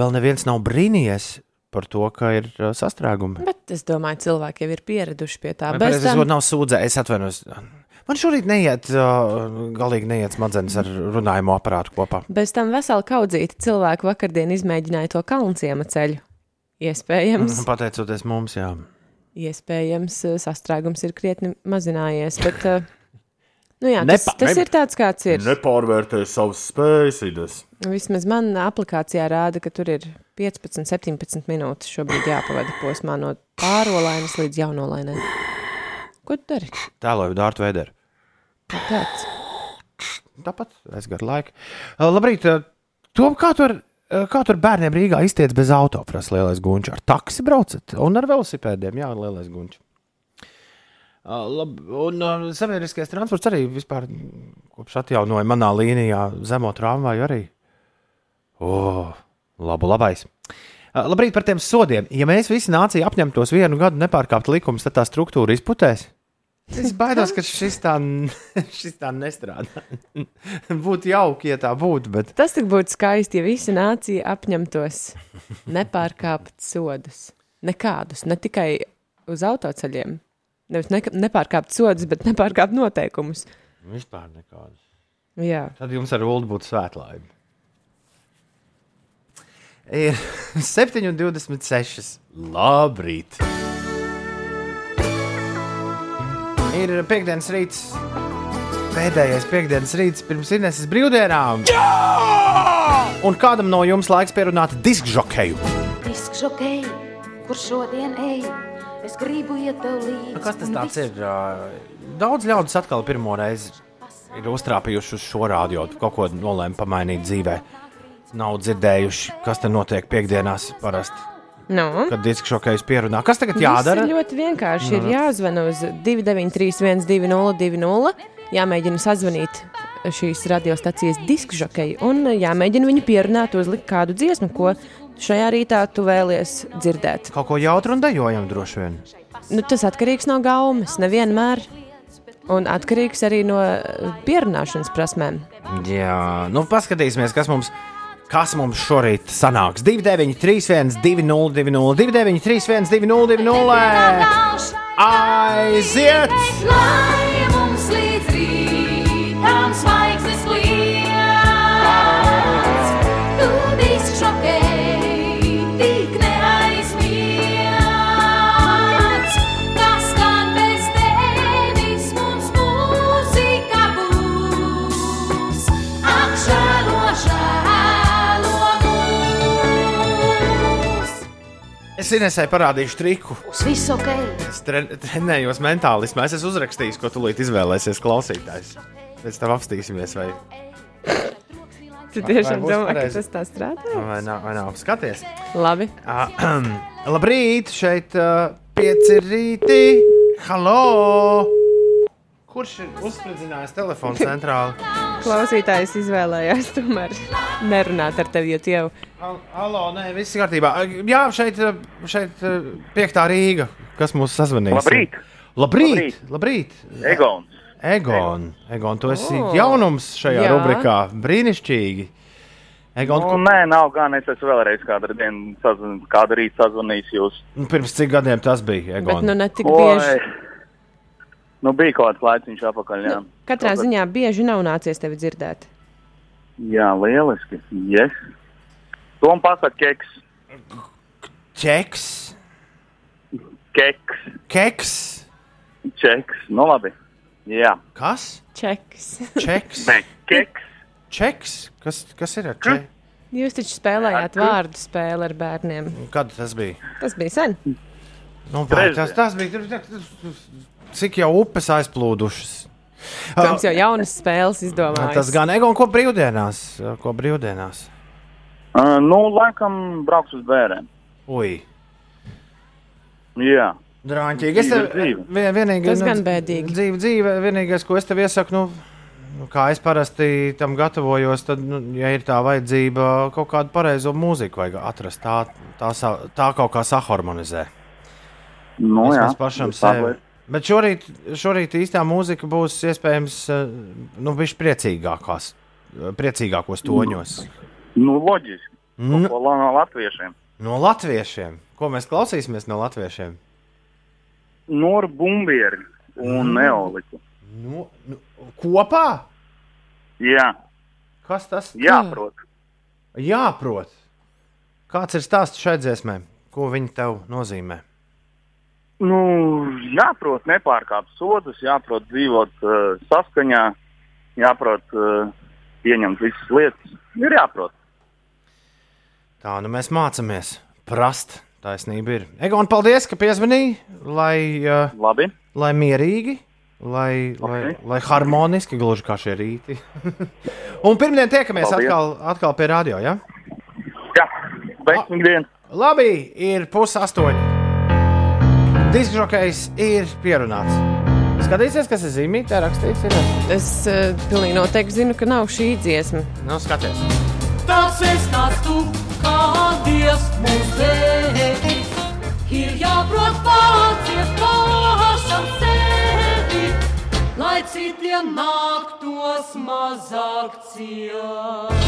Vēl neviens nav brīnījies par to, ka ir uh, sastrēgumi. Bet es domāju, cilvēki jau ir pieraduši pie tā. Vai Bez tam, nav sūdzē, es atvainojos. Man šorīt neiet, uh, galīgi neiet smadzenes ar runājumu aparātu kopā. bez tam vesela kaudzīta cilvēku vakardien izmēģināja to kalnciema ceļu. Iespējams, Pateicoties mums, jā. iespējams eh, sastrēgums ir krietni mazinājies. Bet, nu jā, tas, Nepa- tas ne- ir tāds, kāds ir. Nepārvērtē savas spējas, Idas. Vismaz man aplikācijā rāda, ka tur ir 15, 17 minūtes šobrīd jāpavada posmā no pārolainas līdz jaunolainai. Ko tu dari? Tēloju Dārtu Vēderu. Kāpēc? Tāpat es garu laiku. Labrīt, Tom, kā tur, kā tur bērniem Rīgā iztiec bez auto, prasa lielais gunčs. Ar taksi braucat un ar velosipēdiem, jā, lielais gunčs. Lab, un sabiedriskais transports arī vispār kopš atjaunoja manā līnijā zemo tramvaju arī. O, labu labais. Labrīt par tiem sodiem. Ja mēs visi nācija apņemtos vienu gadu nepārkāpt likumus, tad tā struktūra izputēs. Es baidos, ka šis tā, <laughs> šis tā nestrādā. <laughs> būtu jauki, ja tā būtu, bet Tas būtu skaisti, ja visa nācija apņemtos nepārkāpt sodus. Nekādus, ne tikai uz autoceļiem. Nevis ne, nepārkāpt sodus, bet nepārkāpt noteikumus. vispār nekādas. Jā, Tad jums ar Ulu būtu svētlaime. Ir <laughs> 7,26. Labrīt! Ir piekdienas rīts, pēdējais piekdienas rīts pirms Ineses brīvdienām. Jā! Un kādam no jums laiks pierunāt diskžokeju? Diskžokei, kur šodien ej, es gribu iet tev līdzi. Nu, kas tas tāds ir? Daudz ļaudis atkal pirmo reizi ir uztrāpījuši uz šo rādio, kaut ko nolēma pamainīt dzīvē. Nav dzirdējuši, kas te notiek piekdienās parasti, nu. kad diskžokejs pierunā. Kas tagad jādara? ir ļoti vienkārši. Ir jāzvan uz 293, 202, jāmēģina sazvanīt šīs radiostacijas diskžokeju un jāmēģina viņu pierunāt, uzlikt kādu dziesmu, ko šajā rītā tu vēlies dzirdēt. Kaut ko jautru un dejojam droši vien. Nu, tas atkarīgs no gaumas, nevienmēr. Un atkarīgs arī no eh, pierunāšanas prasmēm. Jā, nu paskatīsimies, kas mums, kas mums šorīt sanāks. 293, 202, 293, 202, aiziet! Lai Es Inesai parādīšu triku. Būs viss ok, Es tre trenējos mentālismā. Es esmu uzrakstījis, ko tūlīt izvēlēsies klausītājs. Pēc tam apstīsimies, vai, Tu tiešām domā, ka tas tā strādā? vai, nav, vai nav. Skaties! Labi. Ah, <clears throat> Labrīt, šeit uh, pieci rīti. Halo! Kurš ir uzspridzinājis telefonu centrāli? <laughs> Klausītājs izvēlējās tomēr nerunāt ar tevi, jo tie jau Al- Halo, nē, viss kārtībā. Jā, šeit, šeit piektā Rīga. Kas mūs sazvanīs? Labrīt! Labrīt! Labrīt! Egons! Egon, Egon, tu esi O. jaunums šajā Jā. rubrikā. Brīnišķīgi. Egon, Nu, nē, nav gan. Es esmu vēlreiz kādu dienu, sazvan, kādu rītu sazvanījis jūs. nu, pirms cik gadiem tas bija? Bet Egon? nu ne tik bieži. Nu, bija kaut kāds laiciņš apakaļ. Jā, Nu, katrā ziņā bieži nav nācies tevi dzirdēt. jā lieliski. Yes. Tom pasaka keks. Čeks, Keks. keks. Čeks. Nu, labi. Jā. Kas? Čeks. Čeks. Nē, keks. Čeks. Kas, kas ir ar čeku? Jūs taču spēlējāt vārdu spēli ar bērniem. Kad tas bija? Tas bija sen. Nu, vai, tas, tas bija. Cik jau upes aizplūdušas? Mums jau jaunas spēles izdomājas. Tas gan Egon, ko brīvdienās? Ko brīvdienās? Uh, nu, laikam brauks uz bērēm. Ui, Jā. drāmķīgi. Es tev vien- vienīgais. Tas gan bēdīgi. Dzīve, dzīve, vienīgais, ko es tev iesaku, nu, nu, kā es parasti tam gatavojos, tad, nu, ja ir tā vajadzība, kaut kādu pareizo mūziku vajag atrast. Tā, tā, sa- tā kaut kā saharmonizē. Nu, jā. Vismaz pašam Tas sev. tā Bet šorīt, šorīt īstā mūzika būs iespējams, eh, nu, viņš priecīgākās, priecīgākos toņos. Nu, loģiski. Nu, Ko la- no latviešiem. no latviešiem. Ko mēs klausīsimies no latviešiem? Noru bumbieri un Mm. neoliku. Nu, nu, kopā? Jā. Kas tas Jāprot. Jāprot. Kāds ir stāsts šai dziesmai? Ko viņi tev nozīmē? Nu, jāprot nepārkāpt sodus, jāprot dzīvot uh, saskaņā, jāprot uh, pieņemt visas lietas. Ir jāprot. Tā nu mēs mācāmies prast. Taisnība ir. Egon, paldies, ka piezvanīji, lai, uh, Labi. lai mierīgi, lai, lai, lai harmoniski, gluži kā šie rīti. <laughs> Un pirmdien tiekamies Paldies. atkal, atkal pie radio. Ja? Jā, veiksmīgi dienu. Labi, ir pus Diskžokejs ir pierunāts. Skatīsies, kas ir zīmītē rakstīts. Ir. Es uh, pilnīgi noteikti zinu, ka nav šī dziesma. Nu, skaties. Tas es kāds tu, kā Dievs mūs dēļ. Ir jāprot pācies pašam sevi. lai citiem nāktos mazāk ciest.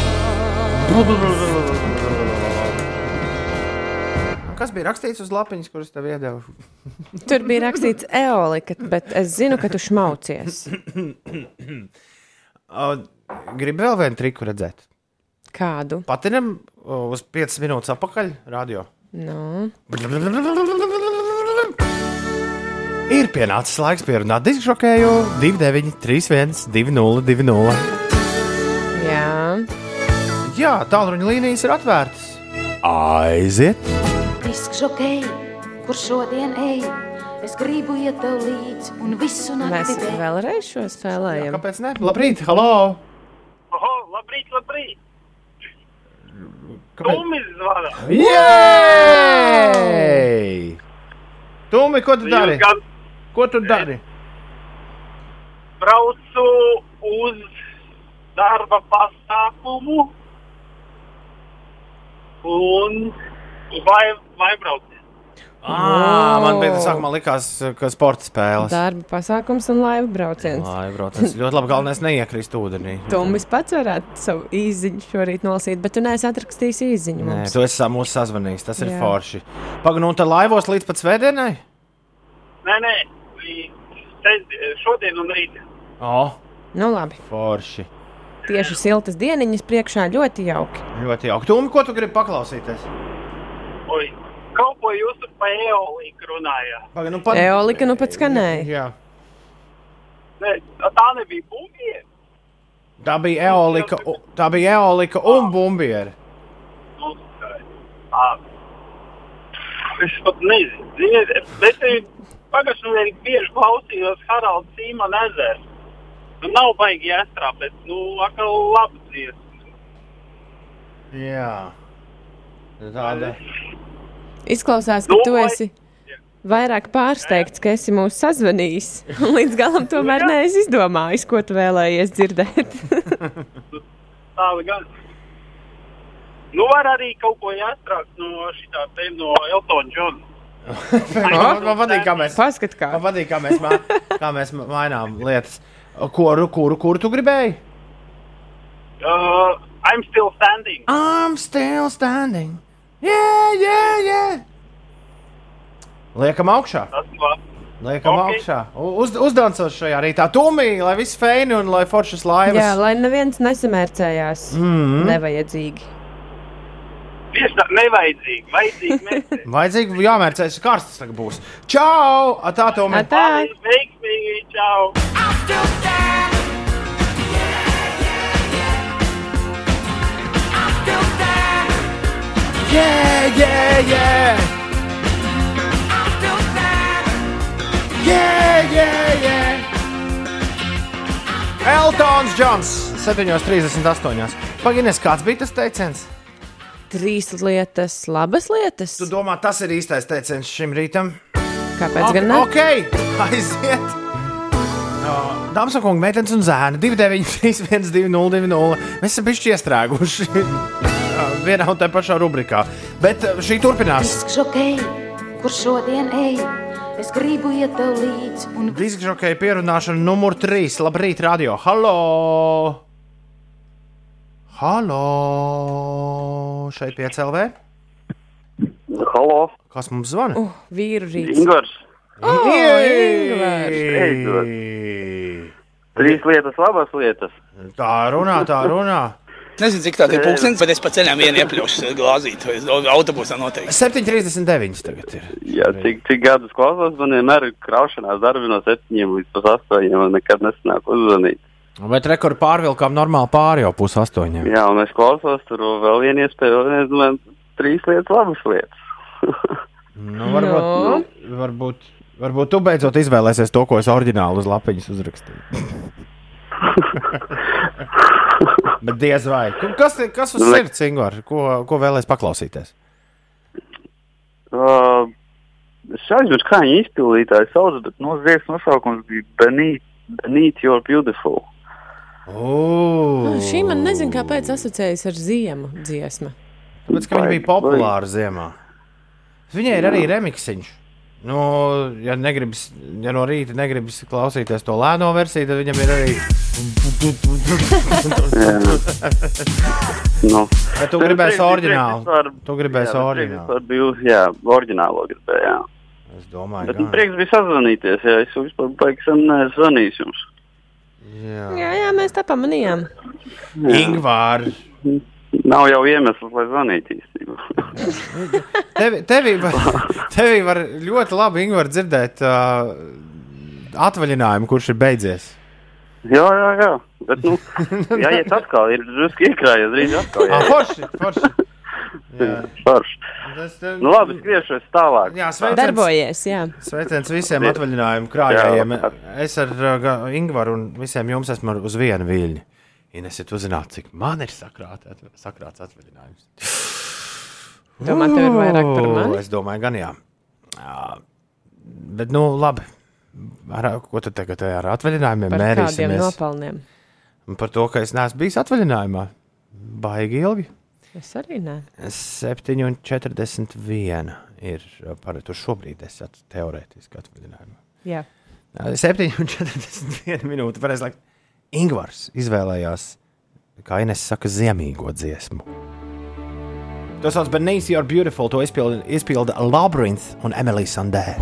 <laughs> Kas bija rakstīts uz lapiņas, kuras tev iedeva? <laughs> Tur bija rakstīts eolika, bet es zinu, ka tu šmaucies. <coughs> Gribu vēl vienu triku redzēt. Kādu? Patinam uz 5 minūtes atpakaļ radio. Nu, <coughs> Ir pienācis laiks pierunāt diskžokēju 29, 31, 20, 20. jā. Jā, tālruņa līnijas ir atvērtas. Aiziet! Diskžokēji, kur šodien ej? Es gribu iet tev līdzi un visu Mēs nakti dēļ. vēlreiz šo spēlējam. Kāpēc ne? Labrīt, halo! Oho, labrīt, labrīt! Kāpēc? Tumis zvana. Jej! Tumi, ko tu dari? Gan Ko tu dari? braucu uz darba pasākumu un vai, vai brauciet? À, man bija tas sākumā likās, ka sporta spēles. Darba pasākums un laiva brauciens. Lai, brauciens. Ļoti labi, galvenais neiekrist ūdenī. Tomis pats varētu savu īziņu šorīt nolasīt, bet tu neesi atrakstījis īziņu. Nē, mums. tu esi sa- mūsu sazvanījis, tas ir Jā. forši. Pagaidām, nu, tad laivos līdz pat svētdienai? Nē, nē, šodien un rīt. O, Nu, labi. forši. Tieši siltas dieniņas priekšā ļoti jauki. Ļoti jauki. Tumi, ko tu gribi paklausīties? Oi, kaut ko jūs tur pa eoliku runājāt. Pagaidām, nu, pat... Eolika nu pat skanēja. Jā. Nē, tā nebija bumbiera. Tā bija eolika, tā bija eolika un bumbiera. Nu, tā- Es pat nezinu. Es pagājušajā nedēļā bieži klausījos Haralds Sīmana ezeru. Nu, nav baigi jāstrāp, bet, nu, atkal labi dziesmas. Jā. Tāda. Izklausās, ka Nu, tu esi vairāk pārsteigts, ka esi mūs sazvanījis. <laughs> un Līdz galam tomēr Nu, neesi izdomājis, ko tu vēlējies dzirdēt. <laughs> Tāda gan. Nu, var arī kaut ko jāstrāp no šitā te no Eltona Džona. <laughs> Man, man patīk, kā mēs, Paskat, kā. man patīk, kā mēs, ma, kā mēs ma- mainām lietas. Kuru, kuru, kuru tu gribēji? Uh, I'm still standing. I'm still standing. Yeah, yeah, yeah. Liekam augšā. Liekam Ok. okay. augšā. Uz, uzdancos šajā rītā. Tumī, lai viss feini un lai foršas laivas. Jā, lai neviens nesamērcējās. Mm. Nevajadzīgi. Tieši tā, nevajadzīgi. Vajadzīgi. <laughs> Vajadzīgi jāmērcēs, karstas tagad būs. Čau! Atā, Tumī! Atā. Veiksmīgi, čau! Yeah, yeah, yeah! Yeah, yeah, yeah! Eltons Džons 7,38. Pagaidinies, kāds bija tas teiciens? Trīs lietas, labas lietas. Tu domā, tas ir īstais teiciens šim rītam? Kāpēc gan ne? Ok, aiziet! Dāmas un kungi, meitenes un zēni 293, 1202. Mēs esam bijuši iestrēguši <laughs> vienā un tajā pašā rubrikā. Bet uh, šī turpinās. Diskžokēji, kur šodien ej? Es gribu iet tev līdzi un Diskžokēja pierunāšana numur 3. Labrīt, radio! Halo! Halo! Šeit piecēlē. Halo, Kas mums zvana? Uh, vīru rīts. Ingvars. Oh, Ingvars. Beidzot. Trīs lietas, labas lietas. Tā runā, tā runā. Nezinu, cik tāda ir pūkstens, bet es pa ceļam vienu iepļaušu glāzīt. Es autobusā noteikti. 7,39 tagad ir. Jā, cik, cik gadus klausos, man vienmēr ir kraušanās darbi no 7 līdz pat 8. un nekad nesanāk uzzvanīt. Bet rekordu pārvilkām normāli pāri jau pus astoņiem. Jā, un es klausos, tur vēl viena iespēja, vēl viena, es domāju, trīs lietas, labas lietas. <laughs> Nu, varbūt, varbūt, varbūt tu beidzot izvēlēsies to, ko es oriģināli uz lapiņas uzrakstīju. <laughs> Bet diez vai. Kas, kas uz Nu, sirds, Ingūna? Ko, ko vēlēs paklausīties? Uh, es aizmirsu, kā viņa izpildītāja sauc, bet no dziesmas nosaukums bija Beneath, Beneath Your Beautiful. Oh. Nu, šī man nezinu, kāpēc asociējas ar ziemu dziesmu. Tāpēc, ka viņa bija populāra ziemā. Viņai ir arī remiksiņš. Nu, ja, negribas, ja no rīta negribas klausīties to lēno versiju, tad viņam ir arī. <laughs> Nu. Bet tu gribēsi prieks- oriģinālu. Tu prieks oriģinālu. jā, oriģinālo gribēju. Es domāju, Bet ka nu, prieks bija sazvanīties. Jā, es vispār neesmu zvanījis jums. Jā, Jā, jā, mēs tā pamanījām. Ingvārs. Nav jau iemesls, lai zvanītu īstenībā. <laughs> Tevi, tevi, var, <laughs> tevi var ļoti labi Ingvar, dzirdēt uh, atvaļinājumu, kurš ir beidzies. jā, jā, jā. Bet, nu, <laughs> jāiet atkal, ir drusku iekrājies, drīz atkal. Ah, Jā, forši, forši. Forši. Tas, uh, Nu, labi, skriešos tālāk. Jā, sveiciens. Darbojies, jā. Sveiciens visiem atvaļinājumu krājējiem. Es ar uh, Ingvaru un visiem jums esmu uz vienu viļņu. Ines, ja tu zinātu, cik man ir sakrāt, sakrāts atvaļinājums. Domā, tev ir vairāk par mani? Es domāju, gan jā. jā. Bet, nu, labi. Ar, ko tu tagad ar atvaļinājumiem Par mērīsimies? nopelniem? Par to, ka es neesmu bijis atvaļinājumā. Baigi ilgi. Es arī nē. 7,41 ir paredzēta. Šobrīd es esmu teorētiski atvaļinājumā. Jā. 7,41 minūte. Pareizi, lai Ingūns izvēlējās, kā Ines saka, ziemīgo dziesmu. Tas sauc par Nīsi You're Beautiful. To izpilda, izpilda Labyrinth un Emily Sandē.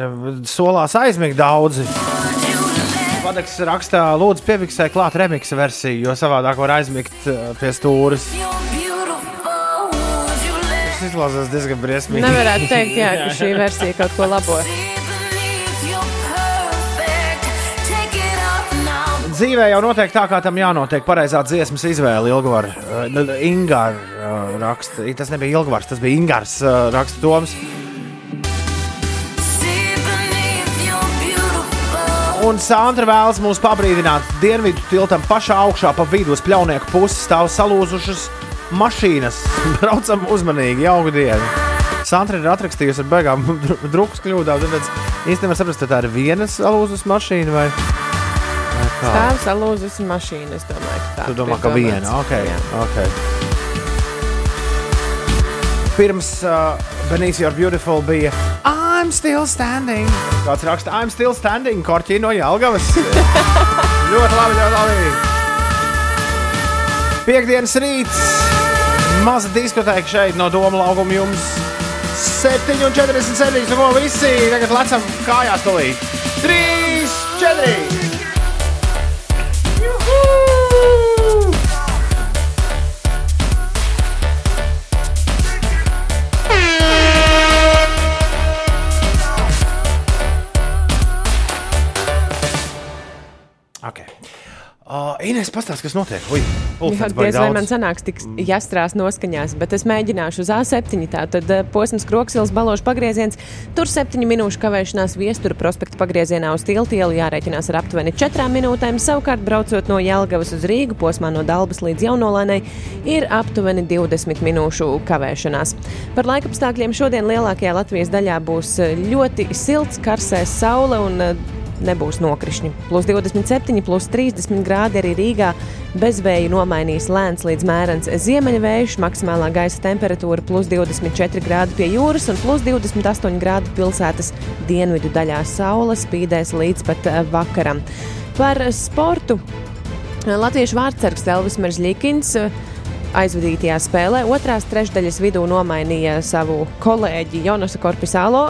Tev solās aizmigt daudzi. Vadaks rakstā, lūdzu, piefiksē klāt remiksa versiju, jo savādāk var aizmigt uh, pie stūres. Tas izklausās diezgan briesmīgi. Nevarētu teikt, jā, ka šī versija kaut ko labo. Dzīvē jau notiek tā, kā tam jānotiek. Pareizā dziesmas izvēle Ilgvar, uh, Ingāra uh, raksta. Tas nebija Ilgvars, tas bija Ingārs uh, raksta Toms. Un Sandra vēlas mūs pabrīdināt, dienvidu tiltam pašā augšā pa vidu uz pļaunieku pusi stāv salūzušas mašīnas. <laughs> Braucam uzmanīgi, jauku dienu. Sandra ir atrakstījusi ar beigām <laughs> drukas kļūdām. Tāpēc īstenībā saprast, tā ir viena salūzus mašīna vai. Stāv salūzus mašīna, es domāju, ka tā. Tu domā, ka viena? Okay, Jā. okay. Pirms uh, Benīsija ar Beautiful bija I'm still standing. Kāds raksta, I'm still standing, korķī no Jālgavas. <laughs> ļoti labi, ļoti labi. Piektdienas rīts. Maza diskotēka šeit no Doma laukuma jums. 7,47. Nu, ko visi tagad lecam kājās tulīt. 3, 4. Uh, Ines, pastāsti, kas notiek. Ui, diez vai daudz. man sanāks tik jāstrās noskaņās, bet es mēģināšu uz A7. Tātad posms Kroksilas balošu pagrieziens. Tur 7 minūšu kavēšanās viestura prospekta pagriezienā uz tiltielu jārēķinās ar aptuveni 4 minūtēm. Savukārt, braucot no Jelgavas uz Rīgu posmā no Dalbas līdz Jaunolainai, ir aptuveni 20 minūšu kavēšanās. Par laikapstākļiem šodien lielākajā Latvijas daļā būs ļoti silts, karsēs saule un nebūs nokrišņi. Plus 27, plus 30 grādi arī Rīgā. Bezvēju nomainīs lēns līdz mērens ziemeļvējš, maksimālā gaisa temperatūra plus 24 grādi pie jūras un plus 28 grādi pilsētas dienvidu daļā. Saule spīdēs līdz pat eh, vakaram. Par sportu. Latviešu vārdsargs Elvis Meržļikins eh, aizvadītajā spēlē otrās trešdaļas vidū nomainīja savu kolēģi Jonasu Korpisālo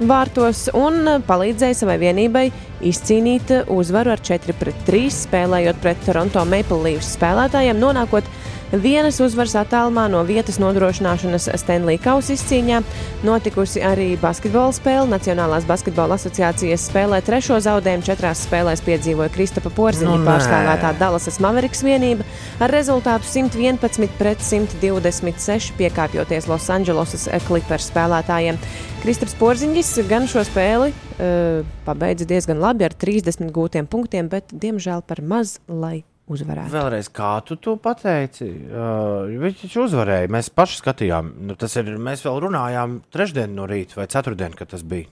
vārtos un palīdzēja savai vienībai izcīnīt uzvaru ar 4-3, spēlējot pret Toronto Maple Leafs spēlētājiem, nonākot vienas uzvaras attālumā no vietas nodrošināšanas Stanley Kausa izcīņā. Notikusi arī basketbola spēle. Nacionālās basketbola asociācijas spēlē trešo zaudējumu četrās spēlēs piedzīvoja Kristapa Porziņa Nu, pārstāvētā Dallasas Mavericks vienība ar rezultātu 111 pret 126 piekāpjoties Losandželosas Clippers spēlētājiem. Kristaps Porziņģis gan šo spēli uh, pabeidza diezgan labi ar 30 gūtiem punktiem, bet diemžēl par maz, lai uzvarētu. Vēlreiz, kā tu to pateici? Uh, viņš taču uzvarēja. Mēs paši skatījām, nu, tas ir. Mēs vēl runājām trešdien no rīta vai ceturtdien, kad tas bija.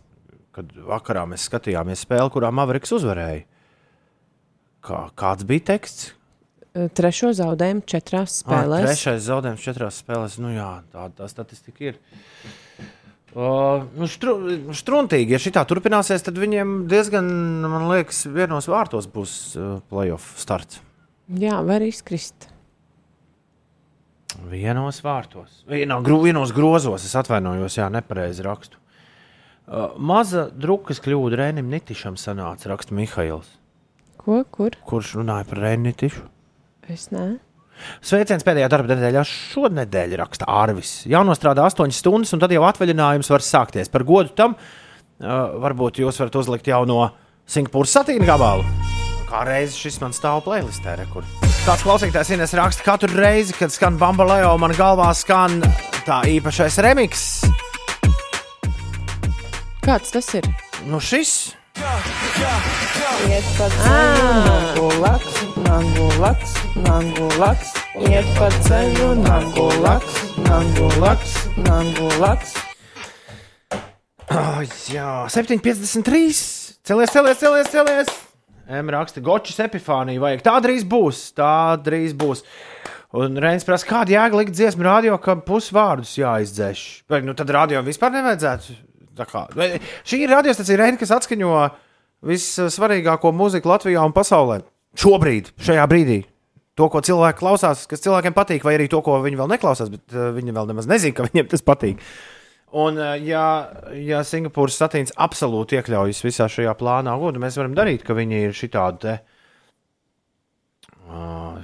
Kad vakarā mēs skatījāmies spēli, kurā Mavriks uzvarēja. Kā, kāds bija teksts? Uh, Trešo zaudējumu četrās Ah, spēlēs. trešais zaudējums četrās spēlēs. Nu, jā, tā, tā statistika ir. Uh, nu štru, struntīgi, ja šī tā turpināsies, tad viņiem diezgan, man liekas, vienos vārtos būs uh, playoff starts. Jā, var izkrist. Vienos vārtos, Vienā, vienos grozos, es atvainojos, jā, nepareizi rakstu. Uh, maza drukas kļūda Rēnam Nitišam sanāca, raksta Mihails. Ko, kur? Kurš runāja par Rēnu Nitišu? Es ne. Sveiciens pēdējā darba nedēļā šonadēļ, raksta Arvis. Jānostrādā 8 stundas, un tad jau atvaļinājums var sākties. Par godu tam uh, varbūt jūs varat uzlikt jau no Singapūras satīna gabalu. Kā reizes šis man stāv playlistē, rekur. Kāds klausītājs Ines raksta, katru reizi, kad skan Bambaleo, man galvā skan tā īpašais remix. Kāds tas ir? Nu šis. Iet pa ceļu, nagu laks, nagu laks, nagu laks. Iet pa ceļu, nagu laks, nagu laks, nagu laks. Oh, jā, 7,53. Celies, celies, celies, celies. M raksta, Gočs epifānija vajag. Tā drīz būs, tā drīz būs. Un Reins prasa, kāda jēga likt dziesmu radio, ka pusvārdus jāizdzēš. Vai nu tad radio vispār nevajadzētu? Kā, šī ir radiostacija Reina, kas atskaņo vissvarīgāko mūziku Latvijā un pasaulē. Šobrīd, šajā brīdī. To, ko cilvēki klausās, kas cilvēkiem patīk, vai arī to, ko viņi vēl neklausās, bet uh, viņi vēl nemaz nezina, ka viņiem tas patīk. Un, uh, ja, ja Singapūras satīns absolūti iekļaujas visā šajā plānā, ko mēs varam darīt, ka viņi ir šitādu te,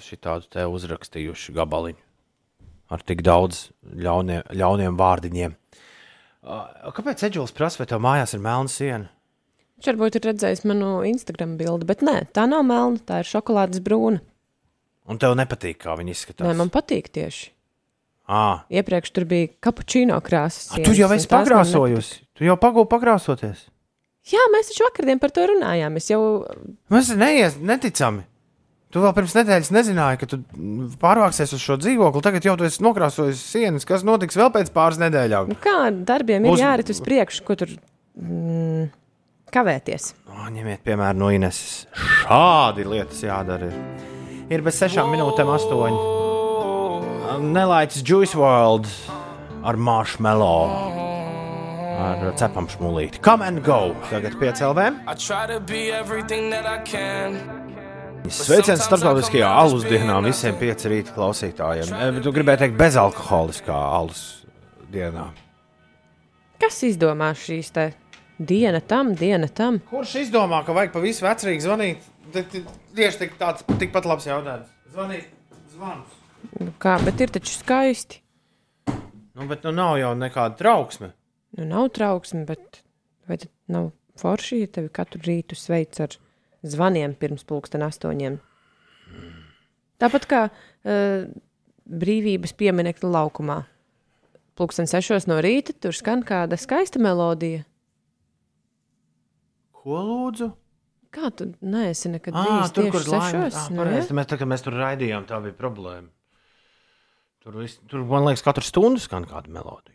šitādu te uzrakstījuši gabaliņu ar tik daudz ļaunie, ļauniem vārdiņiem. Kāpēc Edžels prasa, vai tev mājās ir melna siena? Viņš varbūt ir redzējis manu Instagram bildi, bet nē, tā nav melna, tā ir šokolādes brūna. Un tev nepatīk, kā viņi izskatās? Nē, man patīk tieši. À, Iepriekš tur bija kapučīno krāsas. tu jau esi pakrāsojusi. Tu jau pagūsi pakrāsoties. Jā, mēs taču vakardien par to runājām. Es jau Mēs neies, neticami. Tu vēl pirms nedēļas nezināji, ka tu pārvāksies uz šo dzīvokli. Tagad jau tu esi nokrāsojis sienas. Kas notiks vēl pēc pāris nedēļām? nu kā darbiem ir jārit uz priekšu, ko tur mm, kavēties. O, ņemiet, piemēram, no Ineses. Šādi lietas jādara. Ir, ir bez sešām minūtēm, astoņi. Nelaiķis Juice World ar marshmallow. Ar cepam šmulīti. Come and go. Tagad piecēlvēm. Sveiciens starptautiskajā alus dienā visiem pieci rīta klausītājiem. E, bet Tu gribēji teikt bezalkoholiskā alus dienā. Kas izdomā šīs te diena tam, diena tam? Kurš izdomā, ka vajag pa visu vecrīgu zvanīt? Tieši tik tāds tikpat labs jautājums. Zvanīt, zvanus. Nu, kā, bet ir taču skaisti. Nu, bet nu nav jau nekāda trauksme. Nu, nav trauksme, bet vai tad nav forši, ja tevi katru rītu sveic ar zvaniem pirms pulksten astoņiem? Tāpat kā uh, brīvības pieminekļa laukumā. Pulksten sešos no rīta tur skan kāda skaista melodija. Ko lūdzu? Kā tu neesi nekad bijis tieši sešos? Ah, Nu, pareizi. ja? mēs, tā, mēs tur raidījām, tā bija problēma. Tur, vis, tur man liekas, katru stundu skan kāda melodija.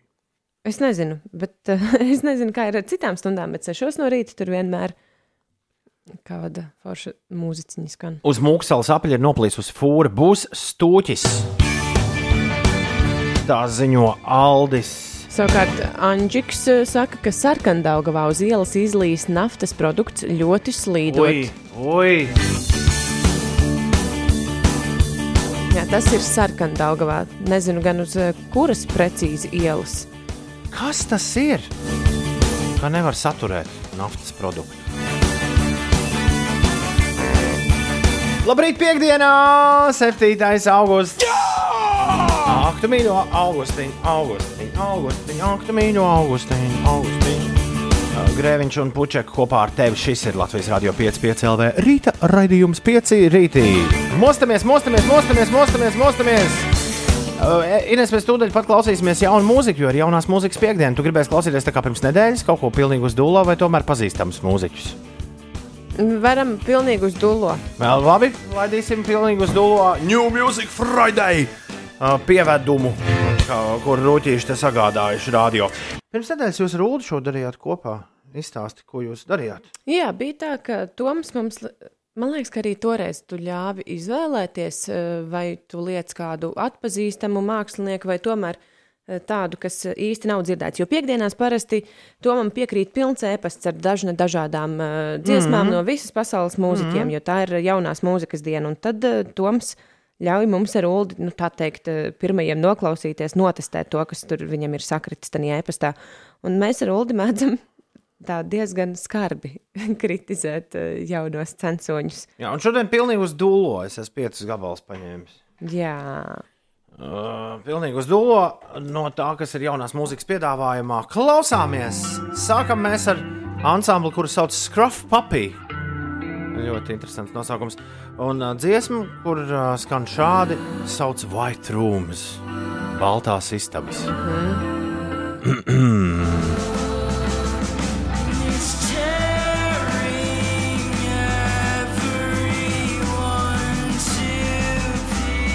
Es nezinu, bet uh, <laughs> es nezinu, kā ir ar citām stundām, bet sešos no rīta tur vienmēr kāda forša mūziķiņa skan. Uz mūksalas apaļa ir noplīsusi fūra. Būs stūķis. Tā ziņo Aldis. Savukārt Anģiks eh, saka, ka sarkandaugavā uz ielas izlīs naftas produkts ļoti slīdot. Ui, ui. Jā, tas ir sarkandaugavā. Nezinu gan uz eh, kuras precīzi ielas. Kas tas ir? Kā nevar saturēt naftas produktu? Labrīt, piekdienā, 7. augusts. Ak, tu mīļo Augustiņu, Augustiņu, Augustiņu, ak, tu mīļo Augustiņu, Augustiņu. Grēviņš un Puķeka kopā ar tevi. Šis ir Latvijas Rādio 5,5 LV. Rīta raidījums 5 rītī. Mostamies, mostamies, mostamies, mostamies! mostamies. Uh, Ines, mēs tūdaļ pat klausīsimies jaunu mūziku, jo ir jaunās mūzikas piekdiena. Tu gribēsi klausīties tā kā pirms nedēļas kaut ko pilnīgi uz dūlo vai tomēr pazīstams mūziķus? Varam pilnīgi uz dūlo. Vēl labi, laidīsim pilnīgi uz dūlo New Music Friday pievedumu, kur rūtīši te sagādājuši radio. Pirms nedēļas jūs ar Ulu šo darījāt kopā. Izstāsti, ko jūs darījāt. Jā, bija tā, ka Toms mums, man liekas, ka arī toreiz tu ļāvi izvēlēties, eh, vai tu liec kādu atpazīstamu mākslinieku, vai tomēr eh, tādu, kas īsti nav dzirdēts. Jo piekdienās parasti Tomam piekrīt pilns ēpasts ar dažna, dažādām uh, dziesmām mm. -hmm. no visas pasaules mūziķiem, mm. -hmm. jo tā ir jaunās mūzikas diena. Un tad uh, Toms ļauj mums ar Ulu, nu, tā teikt, eh, pirmajiem noklausīties, notestēt to, kas tur viņam ir sakritis tajā ēpastā. Un mēs ar Ulu mēdzam tā diezgan skarbi <laughs> kritizēt eh, jaunos censoņus. Jā, un šodien pilnīgi uz dūlo es esmu piecus gabalus paņēmis. Jā, Uh, pilnīgi uz dūlo no tā, kas ir jaunās mūzikas piedāvājumā. Klausāmies! Sākam mēs ar ansambli, kuru sauc Scruff Puppy. Ļoti interesants nosaukums. Un uh, dziesmu, kur uh, skan šādi, sauc White Rooms, Baltās istabas. <clears throat>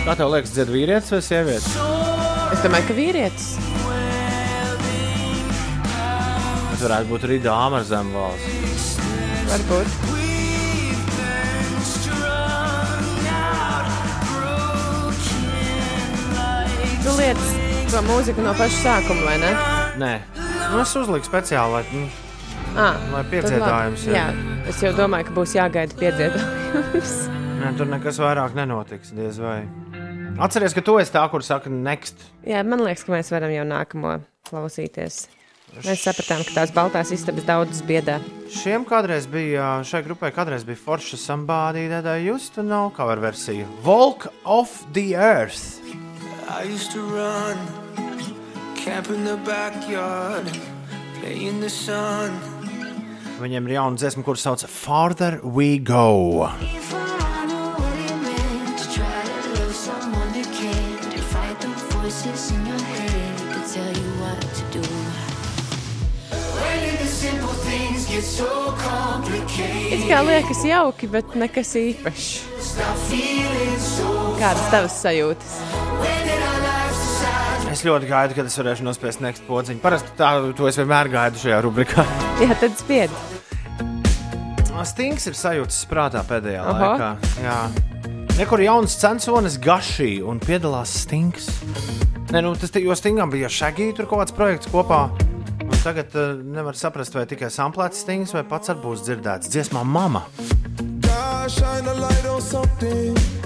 Kā tev liekas, dzied vīrietis vai sieviete? es domāju, ka vīrietis. Tas varētu būt arī dāma ar zemu valsts. Varbūt. Tu lietas to mūziku no paša sākuma, vai ne? Nē, nu, es uzliku speciāli, lai, nu, À, lai piedziedājums ir. Jā, es jau domāju, ka būs jāgaida piedziedājums. <laughs> Nē, tur nekas vairāk nenotiks. Diez vai. Atceries, ka tu esi tā, kur saka, next. jā, man liekas, ka mēs varam jau nākamo klausīties. Mēs sapratām, ka tās baltās istabas daudzas biedā. Šiem kādreiz bija, šai grupai kādreiz bija forša somebody that I used to know cover versija. Walk of the Earth. I used to run, camp in the backyard, play in the sun. Viņiem ir jauna dziesma, kuras sauc Farther We Go. It kā liekas jauki, bet nekas īpašs. Kādas tavas sajūtas? Es ļoti gaidu, kad es varēšu nospiest next podziņu. Parasti tā, to es vienmēr gaidu šajā rubrikā. <laughs> Jā, tad spied. Stings ir sajūtas prātā pēdējā Aha. laikā. Jā. Nekur jauns censonis Gašī un piedalās Stings. Nē, nu, tas te- jo Stingam bija šagī tur kaut kāds projekts kopā. Un tagad uh, nevar saprast, vai tikai samplēts Stings vai pats arī būs dzirdēts dziesmā Mama. God shine a light on something.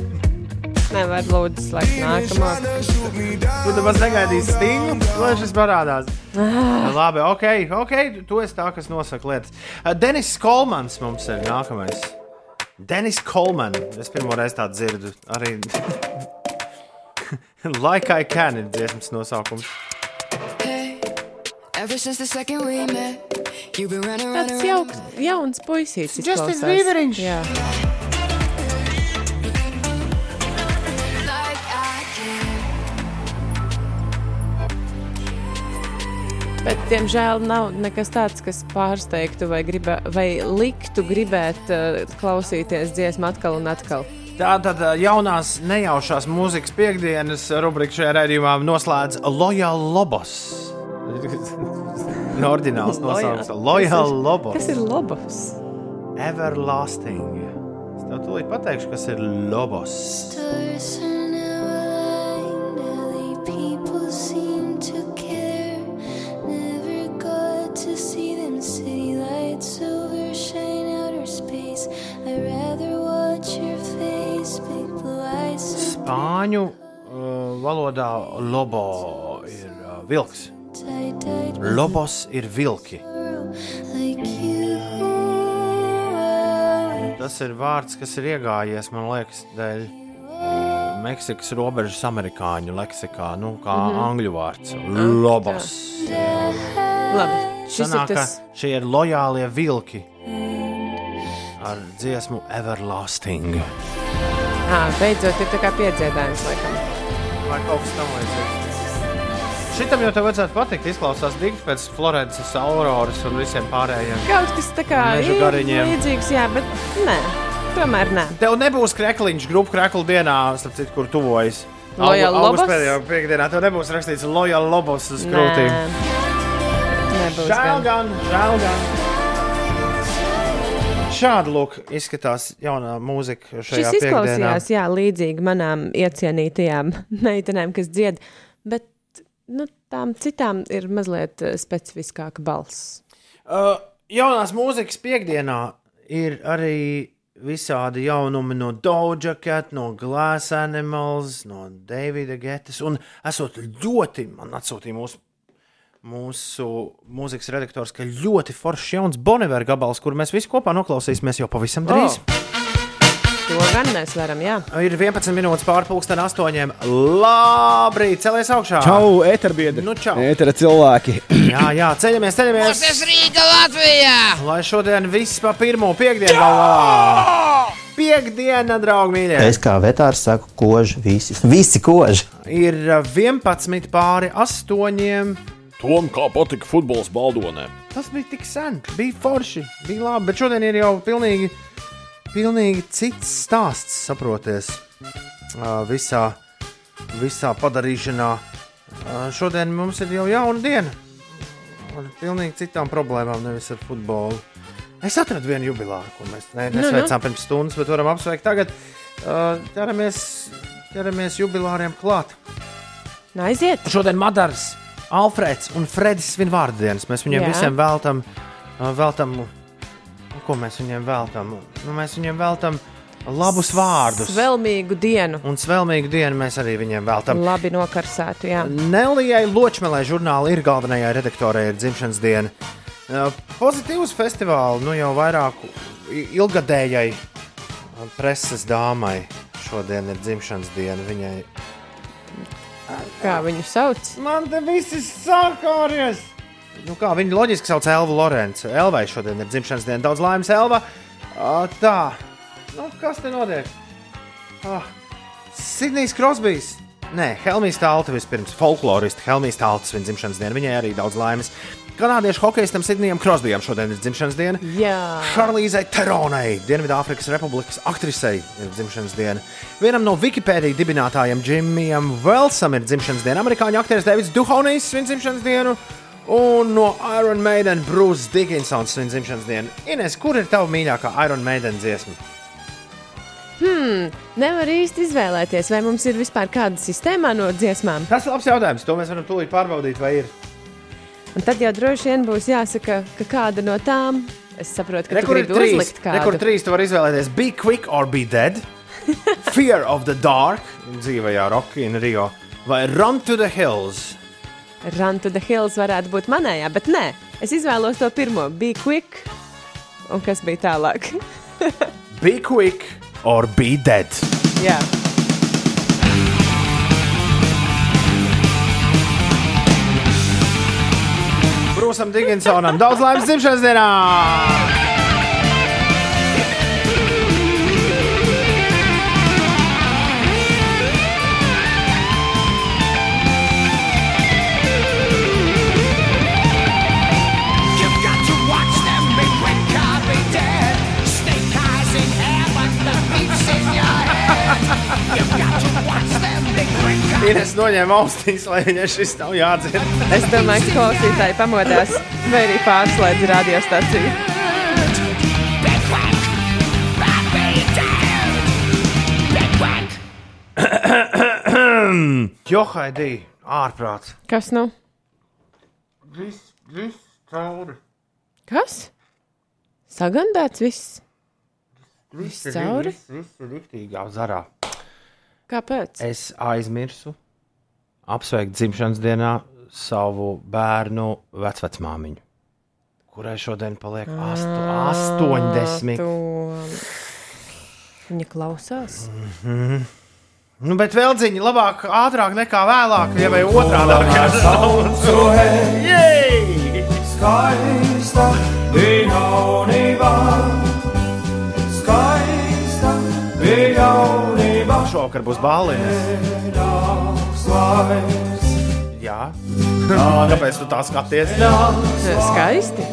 Nevar lūdzu slēgt nākamo. Tu nemaz negaidīsi Stingu, lai šis parādās. Labi, ok, ok, tu esi tā, kas nosaka lietas. Uh, Denis Kolmans mums ir nākamais. Denis Kolmans, es pirmo reizi tādu dzirdu. Arī <laughs> Like I Can ir dziesmas nosaukums. Hey, ever since the second we met, you've been running, running, Tāds jauks, jauns puisītis. Justin izklausās. Bīberiņš. Bet, diemžēl, nav nekas tāds, kas pārsteigtu vai, gribē, vai liktu gribēt uh, klausīties dziesmu atkal un atkal. Tā tad ā, jaunās nejaušās mūzikas piekdienas rubrika šajā raidījumā noslēdz Loyal Lobos. <laughs> Ordināls nosaukums - Loyal Lobos. Kas ir lobos? Everlasting. Es tev tūlīt pateikšu, kas ir Lobos. People seem city lights overshine outer space. I'd rather watch your face, big blue eyes. Spāņu uh, valodā lobo ir uh, vilks. Lobos ir vilki. Tas ir vārds, kas ir iegājies, man liekas, dēļ Meksikas robežas amerikāņu leksikā, nu, kā mm. -hmm. angļu vārds - lobos. Labi, šis Sanāk, ir tas. šie ir lojālie vilki ar dziesmu Everlasting. À, beidzot, ir tā kā piedziedājums, laikam. Vai kaut kas tamlīdzīgs? Šitam jau tev vajadzētu patikt. Izklausās dikti pēc Florences, Auroras un visiem pārējiem. Kaut kas tā kā Meža ir gariņiem. līdzīgs, jā, bet nē, tomēr nē. Tev nebūs krekliņš, grupu kreklu dienā, starp citu, kur tuvojas. Loyal Augu- Lobos? Pēdējā piekdienā tev nebūs rakstīts Loyal Lobos uz krūtīm. Nē. Nebūs Žēl gan. žēl gan. Šādi lūk izskatās jaunā mūzika šajā Šis izklausījās, jā, līdzīgi manām iecienītajām <laughs> meitenēm, kas dzied, bet nu, tām citām ir mazliet eh, specifiskāka balss. Uh, jaunās mūzikas piekdienā ir arī visādi jaunumi no Doja Cat, no Glass Animals, no Davida Getas. Un esot ļoti, man atsūtīja mūsu, mūsu mūzikas redaktors, ka ļoti foršs jauns Bonavera gabals, kur mēs visi kopā noklausīsimies jau pavisam drīz. Oh. To gan mēs varam, jā. Ir 11 minūtes pārpusdien, 8. Labrīt, celies augšā! Čau, eterbiedri! Nu, čau! Etera cilvēki! Jā, jā, ceļamies, ceļamies! Mūsu Rīga Latvijā! Lai šodien viss pa pirmo piekdienu galvā! Piekdiena, draugi, mīļie! Es kā vetārs saku, koži visi. Visi koži. Ir 11 pāri 8. Tom, kā patika futbols Baldonē. Tas bija tik sen, bija forši, bija labi, bet šodien ir jau pilnīgi, pilnīgi cits stāsts, saproties, visā, visā padarīšanā. Šodien mums ir jau jauna diena ar pilnīgi citām problēmām, nevis ar futbolu. Es atradu vienu jubilāru, ko mēs ne, Nu, nu. nesveicām pirms stundas, bet varam apsveikt tagad. Ķeramies, ķeramies jubilāriem klāt. Nu, aiziet! Šodien Madars, Alfrēds un Fredis svin vārdu dienas. Mēs viņiem Jā. Visiem veltam, veltam, nu, ko mēs viņiem veltam? Nu, mēs viņiem veltam labus vārdus. Svelmīgu dienu. Un svelmīgu dienu mēs arī viņiem veltam. Labi nokarsētu, jā. Nelijai Ločmelē žurnāla ir galvenajai redaktorai ir dzimšanas diena. Pozitīvs festivāls, nu jau vairāku i- ilgadējai preses dāmai šodien ir dzimšanas diena. Viņai Kā viņu sauc? Man te viss ir sākāries! Nu kā, viņa loģiski sauc Elvu Lorenzu. Elvai šodien ir dzimšanas diena. Daudz laimes, Elva. Uh, tā, nu, kas te notiek? Ah, Sidnijs Krosbijs. Nē, Helmijas Talta vispirms, folklorists Helmijas Taltas viņa dzimšanas diena. Viņai arī daudz laimes. Kanādiešu hokeistam Sidnijam Krosbijam šodien ir dzimšanas diena. Jā. Šarlīzai Teronai, Dienvidāfrikas Republikas aktrisei, ir dzimšanas diena. Vienam no Wikipēdijas dibinātājiem, Džimijam Velsam, ir dzimšanas diena. Amerikāņu aktieris Davids Duhovnijs svin dzimšanas dienu. Un no Iron Maiden Bruce Dickinsons svin dzimšanas dienu. Ines, kur ir tava mīļākā Iron Maiden dziesma? Hmm, nevar īsti izvēlēties, vai mums ir vispār kāda sistēma no dziesmām. Tas ir labs jautājums. To mēs varam tūlīt pārbaudīt, vai ir. Un tad jau droši vien būs jāsaka, ka kāda no tām, es saprotu, ka tu Rekur ir trīs. uzlikt Rekur kādu. trīs tu vari izvēlēties Be Quick or Be Dead, <laughs> Fear of the Dark, dzīvajā Rocky in Rio, vai Run to the Hills. Run to the hills varētu būt manējā, bet nē, es izvēlos to pirmo, be quick. Un kas bija tālāk? <laughs> Be Quick or Be Dead. Jā. Brūsam Dickinsonam daudz laimes dzimšanas dienā! You've Ines noņēma austiņas, lai viņai šis nav jādzird. Es domāju, ka klausītāji pamodās vai arī pārslēdz radiostaciju. Johaidī, ārprāts. Kas nu? Viss, viss cauri. Kas? Sagandāts viss. Viss ir- cauri? Viss, viss ir riktīgā zarā. Kāpēc? Es aizmirsu apsveikt dzimšanas dienā savu bērnu vecmāmiņu, kurai šodien paliek astu, 80. To... Viņa klausās. Mhm. Nu, bet vēl dziņi labāk, ātrāk nekā vēlāk, ja vai otrādi. Jej! Skaista bija jaunībā, skaista bija jaunībā. Šovakar būs bāliņas. Jā. Kāpēc tu tā skaties? Skaisti.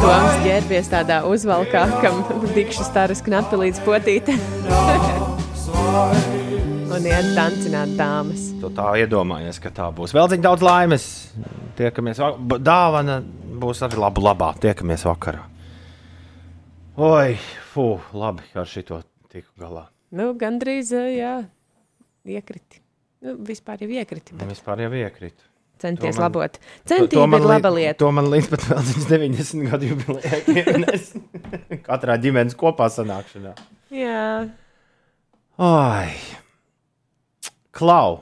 Toms ģērbies tādā uzvalkā, kam dikšas tāras knapi līdz potīte. <laughs> Un iet dancināt dāmas. Tu tā iedomājies, ka tā būs. Vēl cik daudz laimes. Tiekamies, dāvana būs arī laba, labā. Tiekamies vakarā. Oi, fū, labi, ar šito tiku galā. Nu, gandrīz, eh, jā, iekriti. Nu, vispār jau iekriti. bet Vispār jau iekrīt. Centies man- labot. Man ir laba lieta. To man līdz pat vēl 90 gadu jubilejai. <laughs> Katrā ģimenes kopā sanākšanā. Jā. Ai, Klau,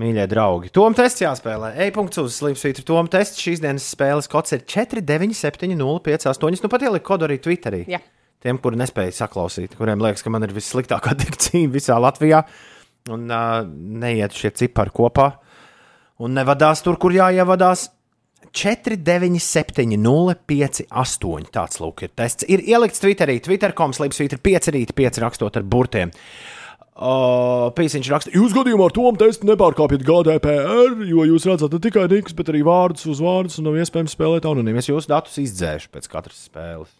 mīļie draugi. Tom tests jāspēlē. E-punkts uz Slimsvītra. Tom tests šīs dienas spēles kods ir 49705. Nu pat ieliku kodu arī Twitterī. Jā. Tiem, kuri nespēja saklausīt, kuriem liekas, ka man ir vissliktākā <laughs> dikcija visā Latvijā. Un uh, neiet šie cipari kopā. Un nevadās tur, kur jāievadās. 49705. Tāds lūk ir tests. Ir ielikts Twitterī, Twitter.com slīpsvītra 5 rīt, 5 rakstot ar burtiem. Uh, Pīsiņš raksta, Jūs gadījumā ar to testu nepārkāpjat GDPR, jo jūs redzat ne tikai niks, bet arī vārdus uz vārdus, un nav iespējams spēlēt anonīmi. es jūsu datus izdzēšu pēc katras spēles.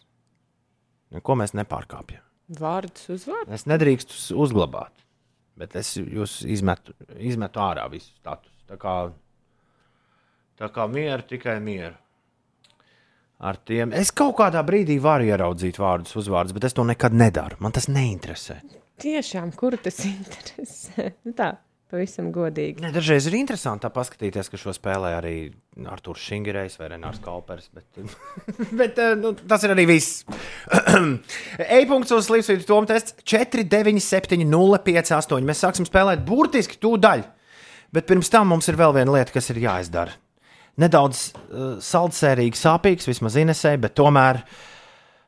Ko mēs nepārkāpjam? Vārdus uzvārdu. Es nedrīkstu uzglabāt, bet es jūs izmetu, izmetu ārā visus datus. Tā kā, tā kā mieru, tikai mieru. Ar tiem es kaut kādā brīdī varu ieraudzīt vārdus, uzvārdus, bet es to nekad nedaru. Man tas neinteresē. Tiešām, kur tas <laughs> interesē? Nu tā, pavisam godīgi. Ne, dažreiz ir interesanti paskatīties, ka šo spēlē arī Arthurs Šingerējs vai Renārs Kaupers. Bet, <laughs> bet eh, nu, tas ir arī viss. <clears throat> E-punkts uz Slimsvītra Tom tests 49705. Mēs sāksim spēlēt burtiski tūdaļ. Bet pirms tam mums ir vēl viena lieta, kas ir jāizdara. Nedaudz uh, saldsērīgi sāpīgs, vismaz Inesē, bet tomēr,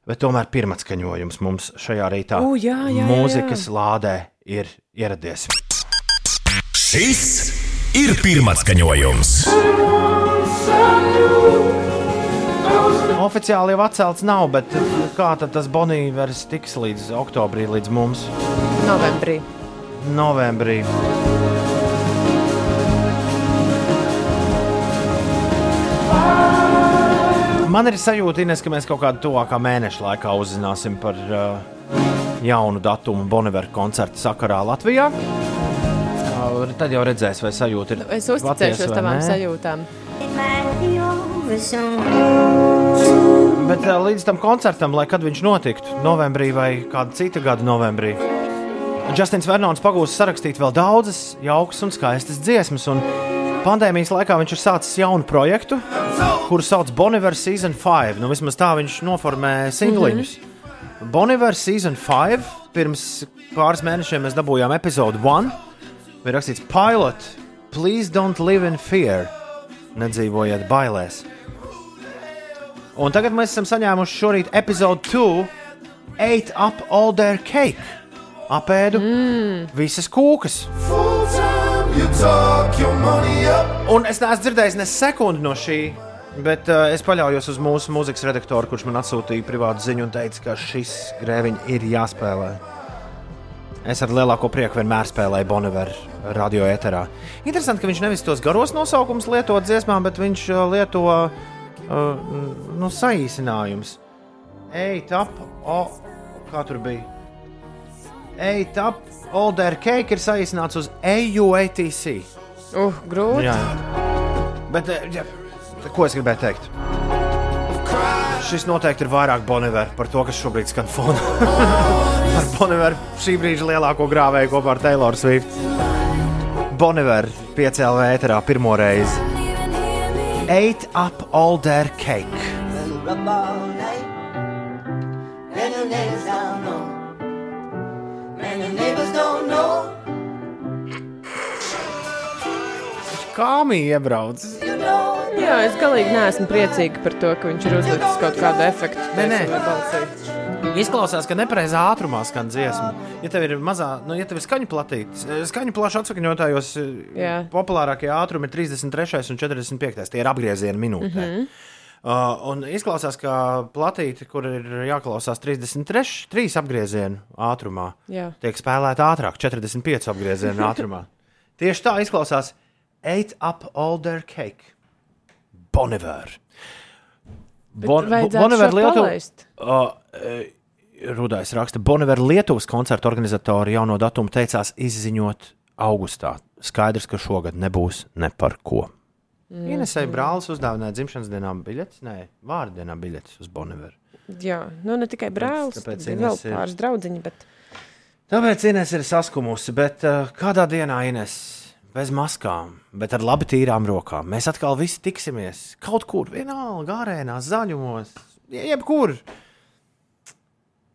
bet tomēr pirmatskaņojums mums šajā rītā U, jā, jā, jā, jā. mūzikas lādē ir ieradies. Šis ir pirmais skaņojums. Oficiāli jau atcelts nav, bet kā tad tas Bonīvers tiks līdz oktobrī, līdz mums? Novembrī. Novembrī. Man ir sajūta, Ines, ka mēs kaut kādā tuvākā mēneša laikā uzzināsim par uh, jaunu datumu Bonavera koncerta sakarā Latvijā. Uh, tad jau redzēs, vai sajūta ir. Es uzticēšos tavām sajūtām. Bet uh, līdz tam koncertam, lai kad viņš notiktu, novembrī vai kāda cita gada novembrī, Justins Vernons pagūs sarakstīt vēl daudzas jaukas un skaistas dziesmas. Un pandēmijas laikā viņš ir sācis jaunu projektu, kuru sauc Boniver Season 5. Nu, vismaz tā viņš noformē singliņus. Mm -hmm. Boniver Season 5. Pirms pāris mēnešiem mēs dabūjām epizodu 1. Bija rakstīts Pilot, please don't live in fear. Nedzīvojiet bailēs. Un tagad mēs esam saņēmuši šorīt epizode 2, Ate Up All Their Cake. Apēdu mm. visas kūkas. Un es neesmu dzirdējis ne sekundi no šī, bet uh, es paļaujos uz mūsu mūzikas redaktoru, kurš man atsūtīja privātu ziņu un teica, ka šis grēviņš ir jāspēlē. Es ar lielāko prieku vienmēr spēlēju Boniveru radio eterā. Interesanti, ka viņš nevis tos garos nosaukumus lieto dziesmām, bet viņš uh, lieto uh, nu, saīsinājumus. Ej, tap, o, kā tur bija? Ej, tap, Older Cake ir saīsināts uz AUATC. Uh, grūti. Jā, bet eh, jā, ko es gribēju teikt? Šis noteikti ir vairāk Boniver par to, kas šobrīd skan fonā. <laughs> Ar Boniver šī brīža lielāko grāvēju kopā ar Taylor Swift. Boniver 5LV ēterā pirmo reizi. Ate up all their cake. Kā mīja iebrauc? Jā, es galīgi neesmu priecīga par to, ka viņš ir uzlicis kaut kādu efektu. Nē, nē. Izklausās, ka nepareizā ātrumā skan dziesma. Ja tev ir mazā, nu, ja tev ir skaņu platīts, eh, skaņu plašu atsakņotājos, Jā. populārākie ātrumi ir 33 un 45. Tie ir apgriezieni minūtē. Mm -hmm. Uh, un izklausās, ka platīte, kur ir jāklausās 33, 3 apgriezienu ātrumā, Jā. tiek spēlēta ātrāk, 45 apgriezienu ātrumā. <laughs> Tieši tā izklausās Eight Up Older Cake. Boniver. Vajadzētu šo palaist. Uh, Rudais raksta, Boniver Lietuvas koncerta organizatori jauno datumu teicās izziņot augustā. Skaidrs, ka šogad nebūs ne par ko. Mm. Ienesēja brālis uzdāvināja dzimšanas dienā biļetes, nē, vārdienā biļetes uz Boniveru. Jā, nu ne tikai brālis, tāpēc bet vēl Ines ir- pāris draudziņi. Bet... Tāpēc Ines ir saskumusi, bet uh, kādā dienā Ines bez maskām, bet ar labi tīrām rokām mēs atkal visi tiksimies kaut kur, vienalga, arēnās, zaļumos, je- jebkur.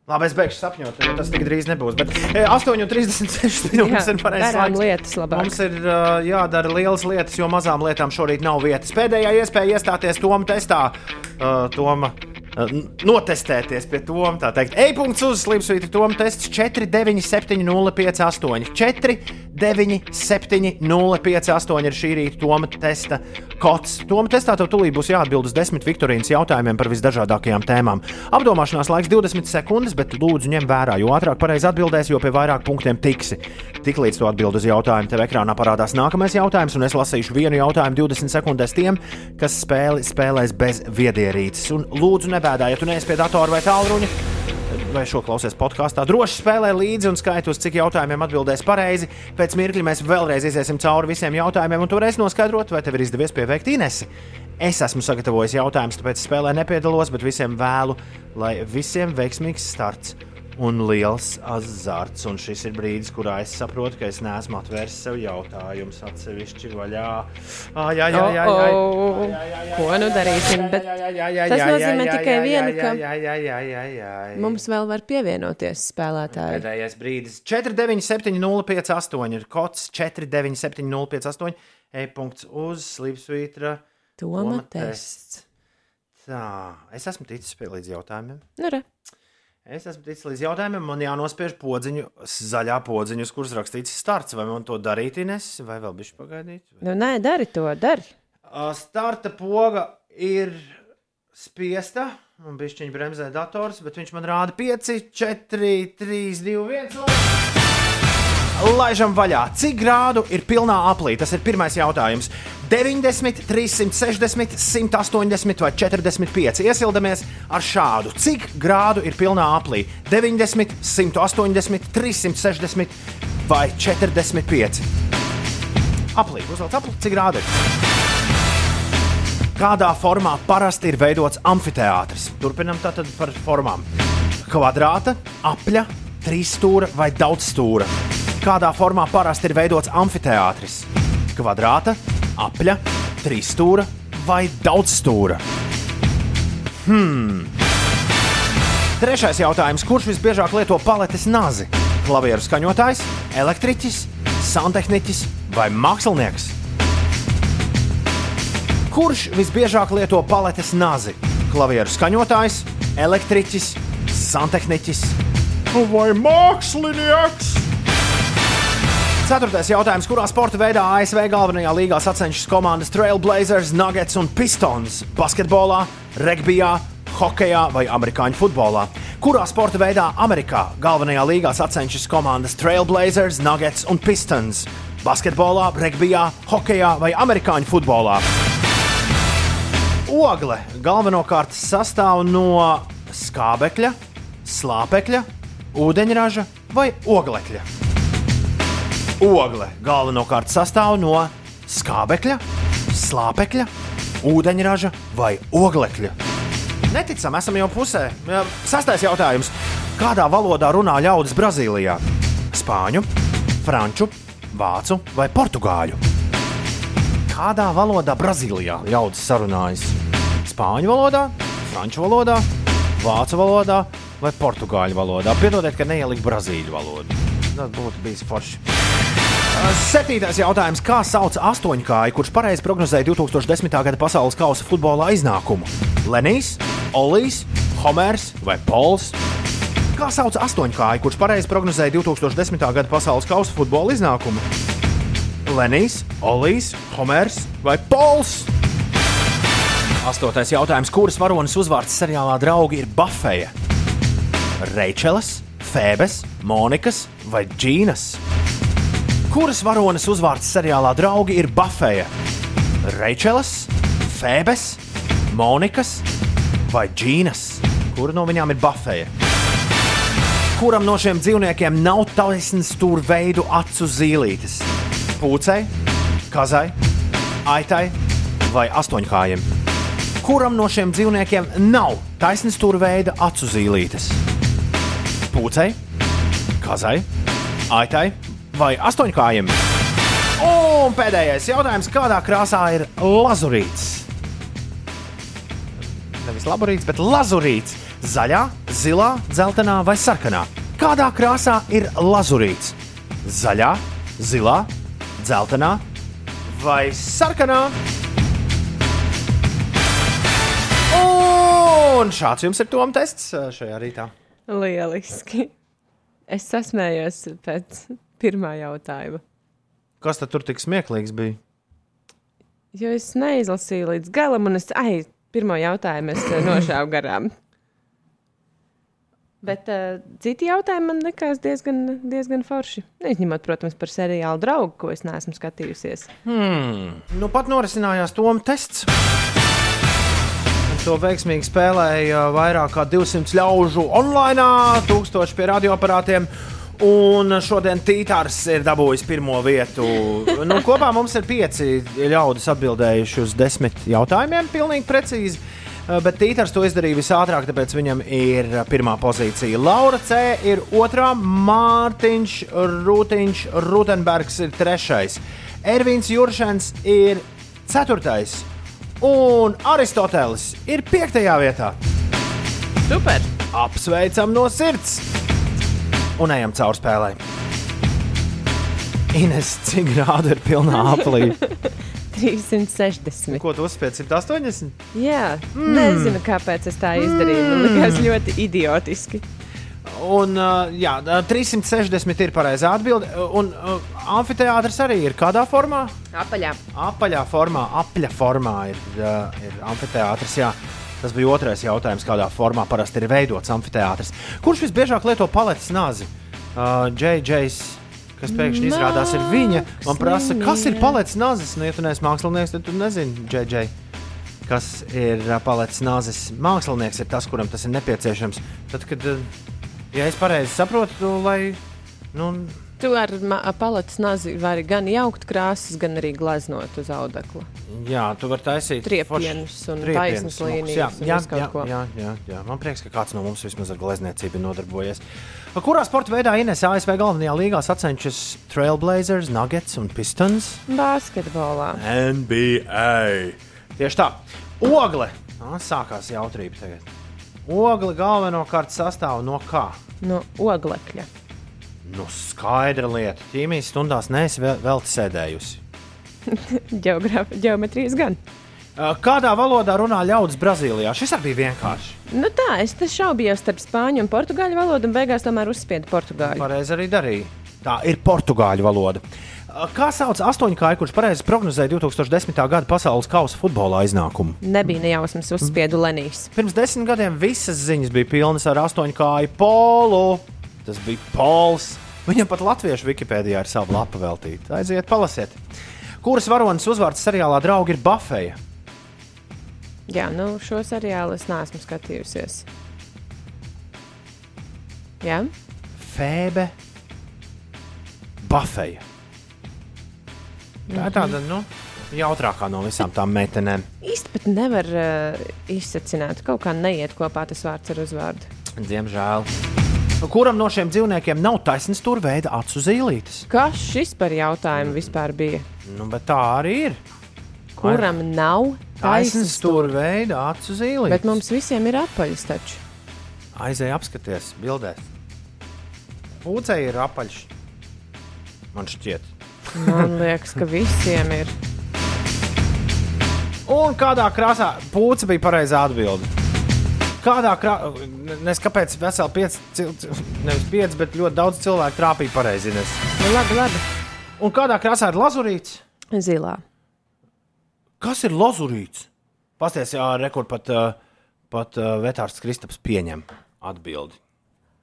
Labi, es beigšu sapņot, jo tas tik drīz nebūs. Bet e, 8,36 <laughs> minūtes Jā, ir pareizais laiks. labāk. Mums ir uh, jādara lielas lietas, jo mazām lietām šorīt nav vietas. Pēdējā iespēja iestāties Toma testā. Uh, Toma, notestēties pie Toma. Tā teikt, e-punkts uz slīpsvītra Toma tests 49705 49705 ir šī rīta Toma testa kods. Toma testā tev tulīt būs jāatbild uz desmit Viktorīnas jautājumiem par visdažādākajām tēmām. Apdomāšanās laiks 20 sekundes, bet lūdzu ņem vērā, jo ātrāk pareizi atbildēsi, jo pie vairāk punktiem tiksi. Tiklīdz tu atbild uz jautājumu, tev ekrānā parādās nākamais jautājums, un es lasīšu vienu jautājumu 20 sekundēs tiem, kas spēli spēlēs bez viedierīces. Un lūdzu, nebēdā, ja tu neesi pie datora vai tālruņa. Vai šo klausies podkāstā? Droši spēlē līdzi un skaiti, uz cik jautājumiem atbildēs pareizi. Pēc mirkļa mēs vēlreiz iesim cauri visiem jautājumiem, un tu varēsi noskaidrot, vai tev ir izdevies pieveikt Inesi. Es esmu sagatavojis jautājumus, tāpēc spēlē nepiedalos, bet visiem vēlu, lai visiem veiksmīgs starts un liels azarts. Un šis ir brīdis, kurā es saprotu, ka es neesmu atvēris sev jautājumus atsevišķi vaļā. Ah, jā, jā, jā, jā, Oh, oh. Ko nu darīsim? Bet tas nozīmē tikai vienu, ka jā, jā, jā, jā, jā. mums vēl var pievienoties spēlētāji. Pēdējais brīdis. 497, ir kods 497, e-punkts uz slīpsvītra. Toma tests. Tā, es esmu ticis līdz jautājumiem. Nu, re. Es esmu ticis līdz jautājumiem, man jānospiež podziņu, zaļā podziņa, uz kuras rakstīts starts. Vai man to darīt, Ines, vai vēl bišķi pagaidīt? Nu, nē, dari to, dari. Starta poga ir spiesta. Man bija šķiņķa bremzē dators, bet viņš man rāda 5, 4, 3, 2, 1. Laižam vaļā. Cik grādu ir pilnā aplī? Tas ir pirmais jautājums. 90, 360, 180 vai 45. Iesildamies ar šādu. Cik grādu ir pilnā aplī? 90, 180, 360 vai 45. Aplī, uzvelc apli, cik grādu ir? Kādā formā parasti ir veidots amfiteātris? Turpinam tātad par formām. Kvadrāta, apļa, trīsstūra vai daudzstūra. Kādā formā parasti ir veidots amfiteātris? Kvadrāta, apļa, trīsstūra vai daudzstūra. Hmm. Trešais jautājums. Kurš visbiežāk lieto paletes nazi? Klavieru skaņotājs, elektriķis, santehniķis vai mākslinieks? Kurš visbiežāk lieto paletes nazi? Klavieru skaņotājs, elektriķis, santehniķis vai mākslinieks? Ceturtais jautājums. Kurā sporta veidā ASV galvenajā līgā sacenstas komandas Trailblazers, Nuggets un Pistons? Basketbolā, regbijā, hokeja vai amerikāņu futbolā? Kurā sporta veidā Amerikā galvenajā līgā sacenstas komandas Trailblazers, Nuggets un Pistons? Basketbolā, regbijā, hokeja vai amerikāņu futbolā? Ogle galvenokārt sastāv no skābekļa, slāpekļa, ūdeņraža vai oglekļa. Ogle galvenokārt sastāv no skābekļa, slāpekļa, ūdeņraža vai oglekļa. Neticam, esam jau pusē. Sastais jautājums. Kādā valodā runā ļaudis Brazīlijā? Spāņu, franču, vācu vai portugāļu? Kādā valodā Brazīlijā ļaudis sarunājas? Spāņu valodā, franču valodā, vācu valodā vai portugāļu valodā? Piedodiet, ka neieliku brazīļu valodu. Tas būtu bijis forši. Septītais jautājums. Kā sauc astoņkāju, kurš pareizi prognozēja 2010. gada pasaules kausa futbola iznākumu? Lenijs, Olijs, Homērs vai Pols? Kā sauc astoņkāju, kurš pareizi prognozēja 2010. gada pasaules kausa futbola iznākumu? Lenijs, Olijs, Homērs vai Pols? Astotais jautājums. Kuras varonas uzvārds seriālā draugi ir Bafeja? Reičelas, Fēbes, Monikas vai Džīnas? Kuras varonas uzvārds seriālā draugi ir Bafeja? Reičelas, Fēbes, Monikas vai Džīnas? Kura no viņām ir Bafeja? Kuram no šiem dzīvniekiem nav taisnas stūra veidu acu zīlītes? Pūcei, kazai, aitai vai astoņkājiem? Kuram no šiem dzīvniekiem nav taisnas stūra veida acu zīlītes? Pūcei, kazai, aitai vai astoņkājiem? Un pēdējais jautājums, kādā krāsā ir lazurīts? Nevis laborīts, bet lazurīts. Zaļā, zilā, dzeltenā vai sarkanā. Kādā krāsā ir lazurīts? Zaļā, zilā, dzeltenā vai sarkanā? Un šāds jums ir Toms tests uh, šajā rītā. Lieliski. Es sasmējos pēc pirmā jautājuma. Kas tad tur tik smieklīgs bija? Jo es neizlasīju līdz galam, un es ai, pirmo jautājumu es eh, nošāvu garām. Bet uh, citi jautājumi man likās diezgan, diezgan forši. Izņemot, protams, par seriālu draugu, ko es neesmu skatījusies. Hmm. Nu, pat norisinājās Toms tests. To veiksmīgi spēlēja vairāk kā 200 ļaužu online, 1000 pie radioaparātiem. Un šodien Tītārs ir dabūjis pirmo vietu. Nu, kopā mums ir pieci ļaudis atbildējuši uz desmit jautājumiem, pilnīgi precīzi. Uh, Bet Tītars to izdarīja visātrāk, tāpēc viņam ir pirmā pozīcija. Laura C. ir otrā, Mārtiņš Rūtiņš, Rutenbergs ir trešais, Ervīns Juršens ir ceturtais, un Aristotelis ir piektajā vietā. Super! Apsveicam no sirds! Un ejam caur spēlē. Ines, cik grādu ir pilnā aplī? <laughs> 360. Ko tu uzspēji 180? Jā, Mm. mm. nezinu, kāpēc es tā izdarīju. Man liekas, ļoti idiotiski. Un, uh, jā, 360 ir pareizā atbilde. Un uh, amfiteātris arī ir kādā formā? Apaļā. Apaļā formā, apļa formā ir, uh, ir amfiteātris. Jā. Tas bija otrais jautājums, kādā formā parasti ir veidots amfiteātris. Kurš visbiežāk lieto paletes nāzi? Uh, JJs, kas pēkšņi izrādās ir viņa. Man prasa, kas ir paletes nāzis? Nu, ja tu neesi mākslinieks, tad tu nezini, JJ. Kas ir uh, paletes nāzis? Mākslinieks ir tas, kuram tas ir nepieciešams. Tad, kad, uh, ja es pareizi saprotu, lai. Nu, Tu ar ma- paletes nazi vari gan jaukt krāsas, gan arī glaznot uz audekla. Jā, tu vari taisīt foršus- un taisnas līnijas Jā, jā, jā, jā, jā, jā. Man prieks, ka kāds no mums vismaz ar glezniecību ir nodarbojies. Kurā sporta veidā Ines ASV galvenajā līgā sacenšas Trailblazers, Nuggets un Pistons? Basketbolā. NBA. Tieši tā. Ogle. Ā, Sākās jautrība tagad. Ogle galvenokārt sastāv no kā? No oglekļa. Nu, skaidra lieta. Ķīmijas stundās neesi vēl, vēl sēdējusi. <laughs> Geometrijas gan. Kādā valodā runā ļaudis Brazīlijā? Šis arī bija vienkārši. Nu tā, es te šaubījos starp spāņu un portugāļu valodu, un beigās tomēr uzspiedu portugāļu. Pareizi arī darīja. Tā ir portugāļu valoda. Kā sauc astoņkāju, kurš pareizi prognozēja 2010. gada pasaules kausa futbola iznākumu? Nebija nejausmas, uzspiedu Lenijas. Pirms desmit gadiem visas ziņas bija pilnas ar astoņkāju polu. Tas bija pols. Viņam pat latviešu Wikipēdijā ir sava lapa veltīta. Aiziet, palasiet. Kuras varonas uzvārds seriālā draugi ir Bafeja? Jā, nu šo seriālu es neesmu skatījusies. Jā, Fēbe, Bafeja. Tā ir tāda, nu, jautrākā no visām tām meitenēm. īsti pat nevar uh, izsacināt. Kaut kā neiet kopā tas vārds ar uzvārdu. Diemžēl. Kuram no šiem dzīvniekiem nav taisnība tur veida acu zīlītes? Kas šis par jautājumu vispār bija? Nu, bet tā arī ir. Kuram nav Taisnība tur veida acu zīlītes. Bet mums visiem ir apaļas taču. Aizēj apskaties, bildēs. Pūcei ir apaļš. Man šķiet. Man liekas, ka visiem ir. Un kādā krāsā pūce bija pareizā atbilde? Kādā krāsā, nes kāpēc veseli pieci, nevis pieci, bet ļoti daudz cilvēku trāpīja pareizi. Nu, labi, labi. Un kādā krāsā ir lazurīts? Zilā. Kas ir lazurīts? Pasties, jā, rekord pat, pat vetārs Kristaps pieņem atbildi.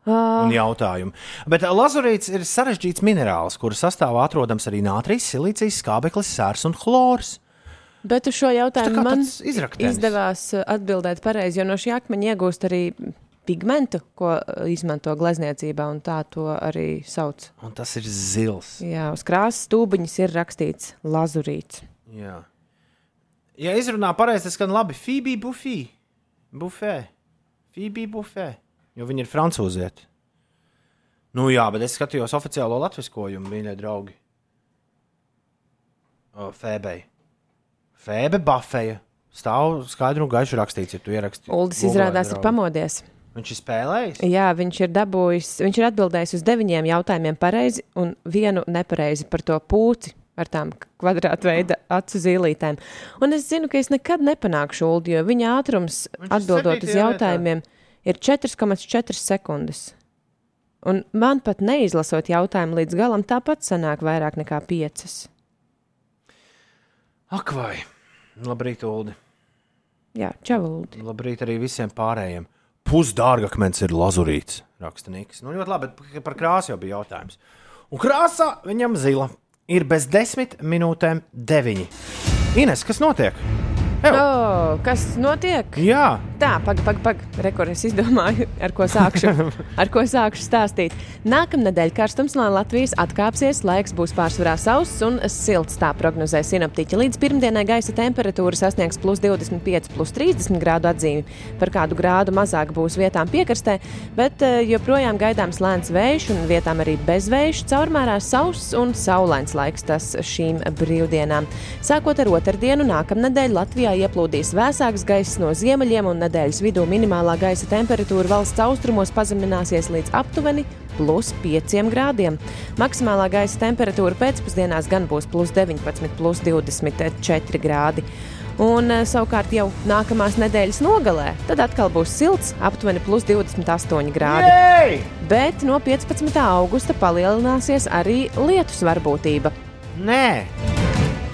Un jautājumu. Bet lazurīts ir sarežģīts minerāls, kura sastāvā atrodams arī nātrijas, silīcijas, skābeklis, sērs un chlors. Bet uz šo Tā jautājumu man izdevās uh, atbildēt pareizi, jo no šī akmeņa iegūst arī pigmentu, ko uh, izmanto glezniecībā, un tā to arī sauc. Un tas ir zils. Jā, uz krāsas stūbiņas ir rakstīts lazurīts. Jā. Ja izrunā pareizi, tas skan labi. Fībī bufī. Bufē. Fībī bufē. Jo viņi ir francūzieti. Nu jā, bet es skatījos oficiālo latviskojumu, mīļie draugi. Fēbei. Fēbe Bafeja. Stāv skaidru un gaišu rakstīts, ja tu ieraksti. Uldis izrādās ir pamodies. Viņš ir spēlējis. Jā, viņš ir dabūjis, viņš ir atbildējis uz deviņiem jautājumiem pareizi un vienu nepareizi par to pūci ar tām kvadrātveida acu zīlītēm. Un es zinu, ka es nekad nepanākšu Uldi, jo viņa ātrums atbildot uz jautājumiem ir 4,4 sekundes. Un man pat neizlasot jautājumu līdz galam, tāpat sanāk vairāk nekā 5. Ak, vai. Labrīt, Uldi. Jā, čau, Uldi. Labrīt arī visiem pārējiem. Pusdārgakmens ir lazurīts, raksta Niks. Nu, ļoti labi, bet par krāsu jau bija jautājums. Un krāsa viņam zila ir bez desmit minūtēm deviņi. Ines, kas notiek? Oh, kas notiek? Jā, Tā, pagaidi, pagaidi, pag. rekur es izdomāju, ar ko sākšu, <laughs> ar ko sākšu stāstīt. Nākamnedēļ karstums no Latvijas atkāpsies, laiks būs pārsvarā sauss un silts, tā prognozē sinoptiķi. Līdz pirmdienai gaisa temperatūra sasniegs plus 25, plus 30 grādu atzīmi. Par kādu grādu mazāk būs vietām piekrastē, bet eh, joprojām gaidāms lēns vējš un vietām arī bezvējš, caurmērā sauss un saulains laiks tas šīm brīvdienām. Sākot ar otrdienu, nākamnedēļ Latvijā ieplūdīs vēsāks gaiss no ziemeļiem un nedēļas vidū minimālā gaisa temperatūra valsts austrumos pazemināsies līdz aptuveni plus 5 grādiem. Maksimālā gaisa temperatūra pēcpusdienās gan būs plus 19, plus 24 grādi. Un eh, savukārt jau nākamās nedēļas nogalē, tad atkal būs silts, aptuveni plus 28 grādi. Jej! Bet no 15. augusta palielināsies arī lietus varbūtība. Nē,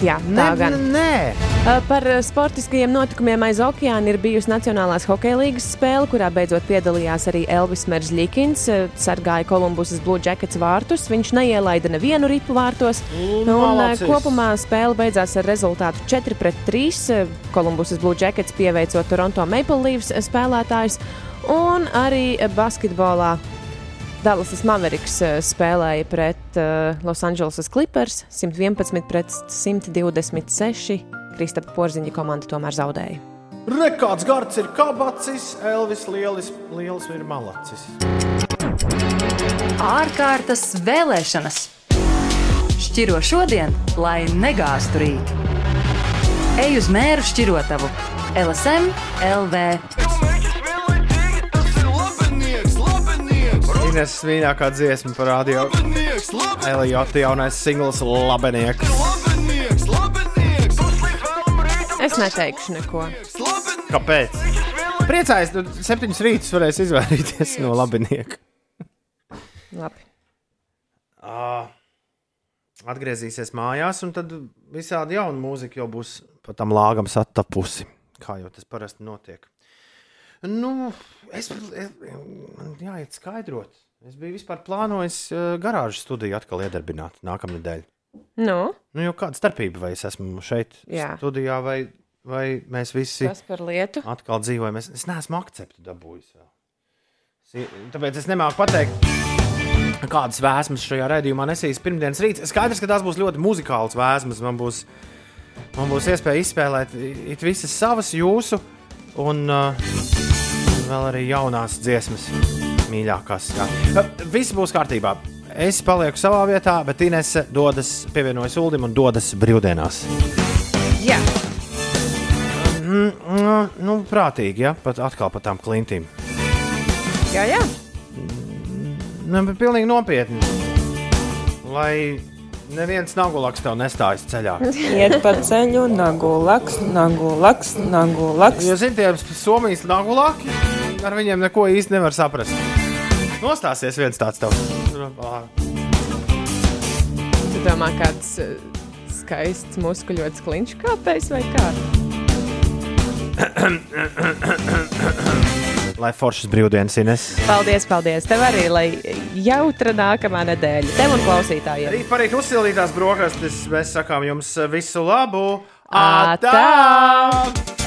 Jā, tā ne, gan. nē. Par sportiskajiem notikumiem aiz okeāna ir bijusi Nacionālās hokeja līnijas spēle, kurā beidzot piedalījās arī Elvis Meržļikins. Sargāja Kolumbusas Blue Jackets vārtus. Viņš neielaida nevienu ripu vārtos. Un, malacis. kopumā spēle beidzās ar rezultātu 4-3. Kolumbusas Blue Jackets pieveicot Toronto Maple Leafs spēlētājus. Un arī basketbolā Dallas Mavericks eh, spēlēja pret uh, Los Angeles Clippers 111 pret 126. Kristapa Porziņa komanda tomēr zaudēja. Rekāds gards ir kabacis, Elvis lielis, liels ir malacis. Ārkārtas vēlēšanas. Šķiro šodien, lai negāztu rīt. Ej uz mēru šķirotavu. LSM LV. Ines mīļākā dziesma par radio. Elijota jaunais singls Labenieks. Es neteikšu neko. Kāpēc? Priecājos, ka septiņus rītus varēs izvairīties no labinieka. Labi. Uh, atgriezīsies mājās, un tad visādi jauna mūzika jau būs pa tam lāgam satapusi. Kā jau tas parasti notiek. Nu, es, es man jāiet skaidrot. Es biju vispār plānojis uh, garāžas studiju atkal iedarbināt nākamnedēļ. Nu, Nu, jau kāda starpība, vai es esmu šeit Jā. studijā, vai, vai mēs visi atkal dzīvojam. Es, es neesmu akceptu dabūjis vēl. Tāpēc es nemāku pateikt, kādas vēsmas šajā raidījumā nesīs pirmdienas rīts. Skaidrs, ka tās būs ļoti muzikāls vēsmas. Man būs, man būs iespēja izspēlēt it visas savas, jūsu un uh, vēl arī jaunās dziesmas, mīļākās. Uh, Viss būs kārtībā. Es palieku savā vietā, bet Inese dodas, pievienojas Ulim un dodas brīvdienās. Jā. Mm, mm, nu, prātīgi, ja pat atkal par tām klintīm. Jā, jā. Nu, bet pilnīgi nopietni. Lai neviens nagulaks tev nestājas ceļā. Iet pa ceļu, nagu laks, nagu laks, nagu laks. Jūs zināt, tie Somijas nagulāki? ar viņiem neko īsti nevar saprast. Nostāsies viens tāds tavs. Tu domā, kāds eh, skaists muskuļots kliņš kāpējs vai kā? Lai foršas brīvdienas, Ines. Paldies, paldies. Tev arī, lai jautra nākamā nedēļa. Tev un klausītājiem. Rīt parīt uzsildītās brokastis. Mēs sakām jums visu labu. Atā!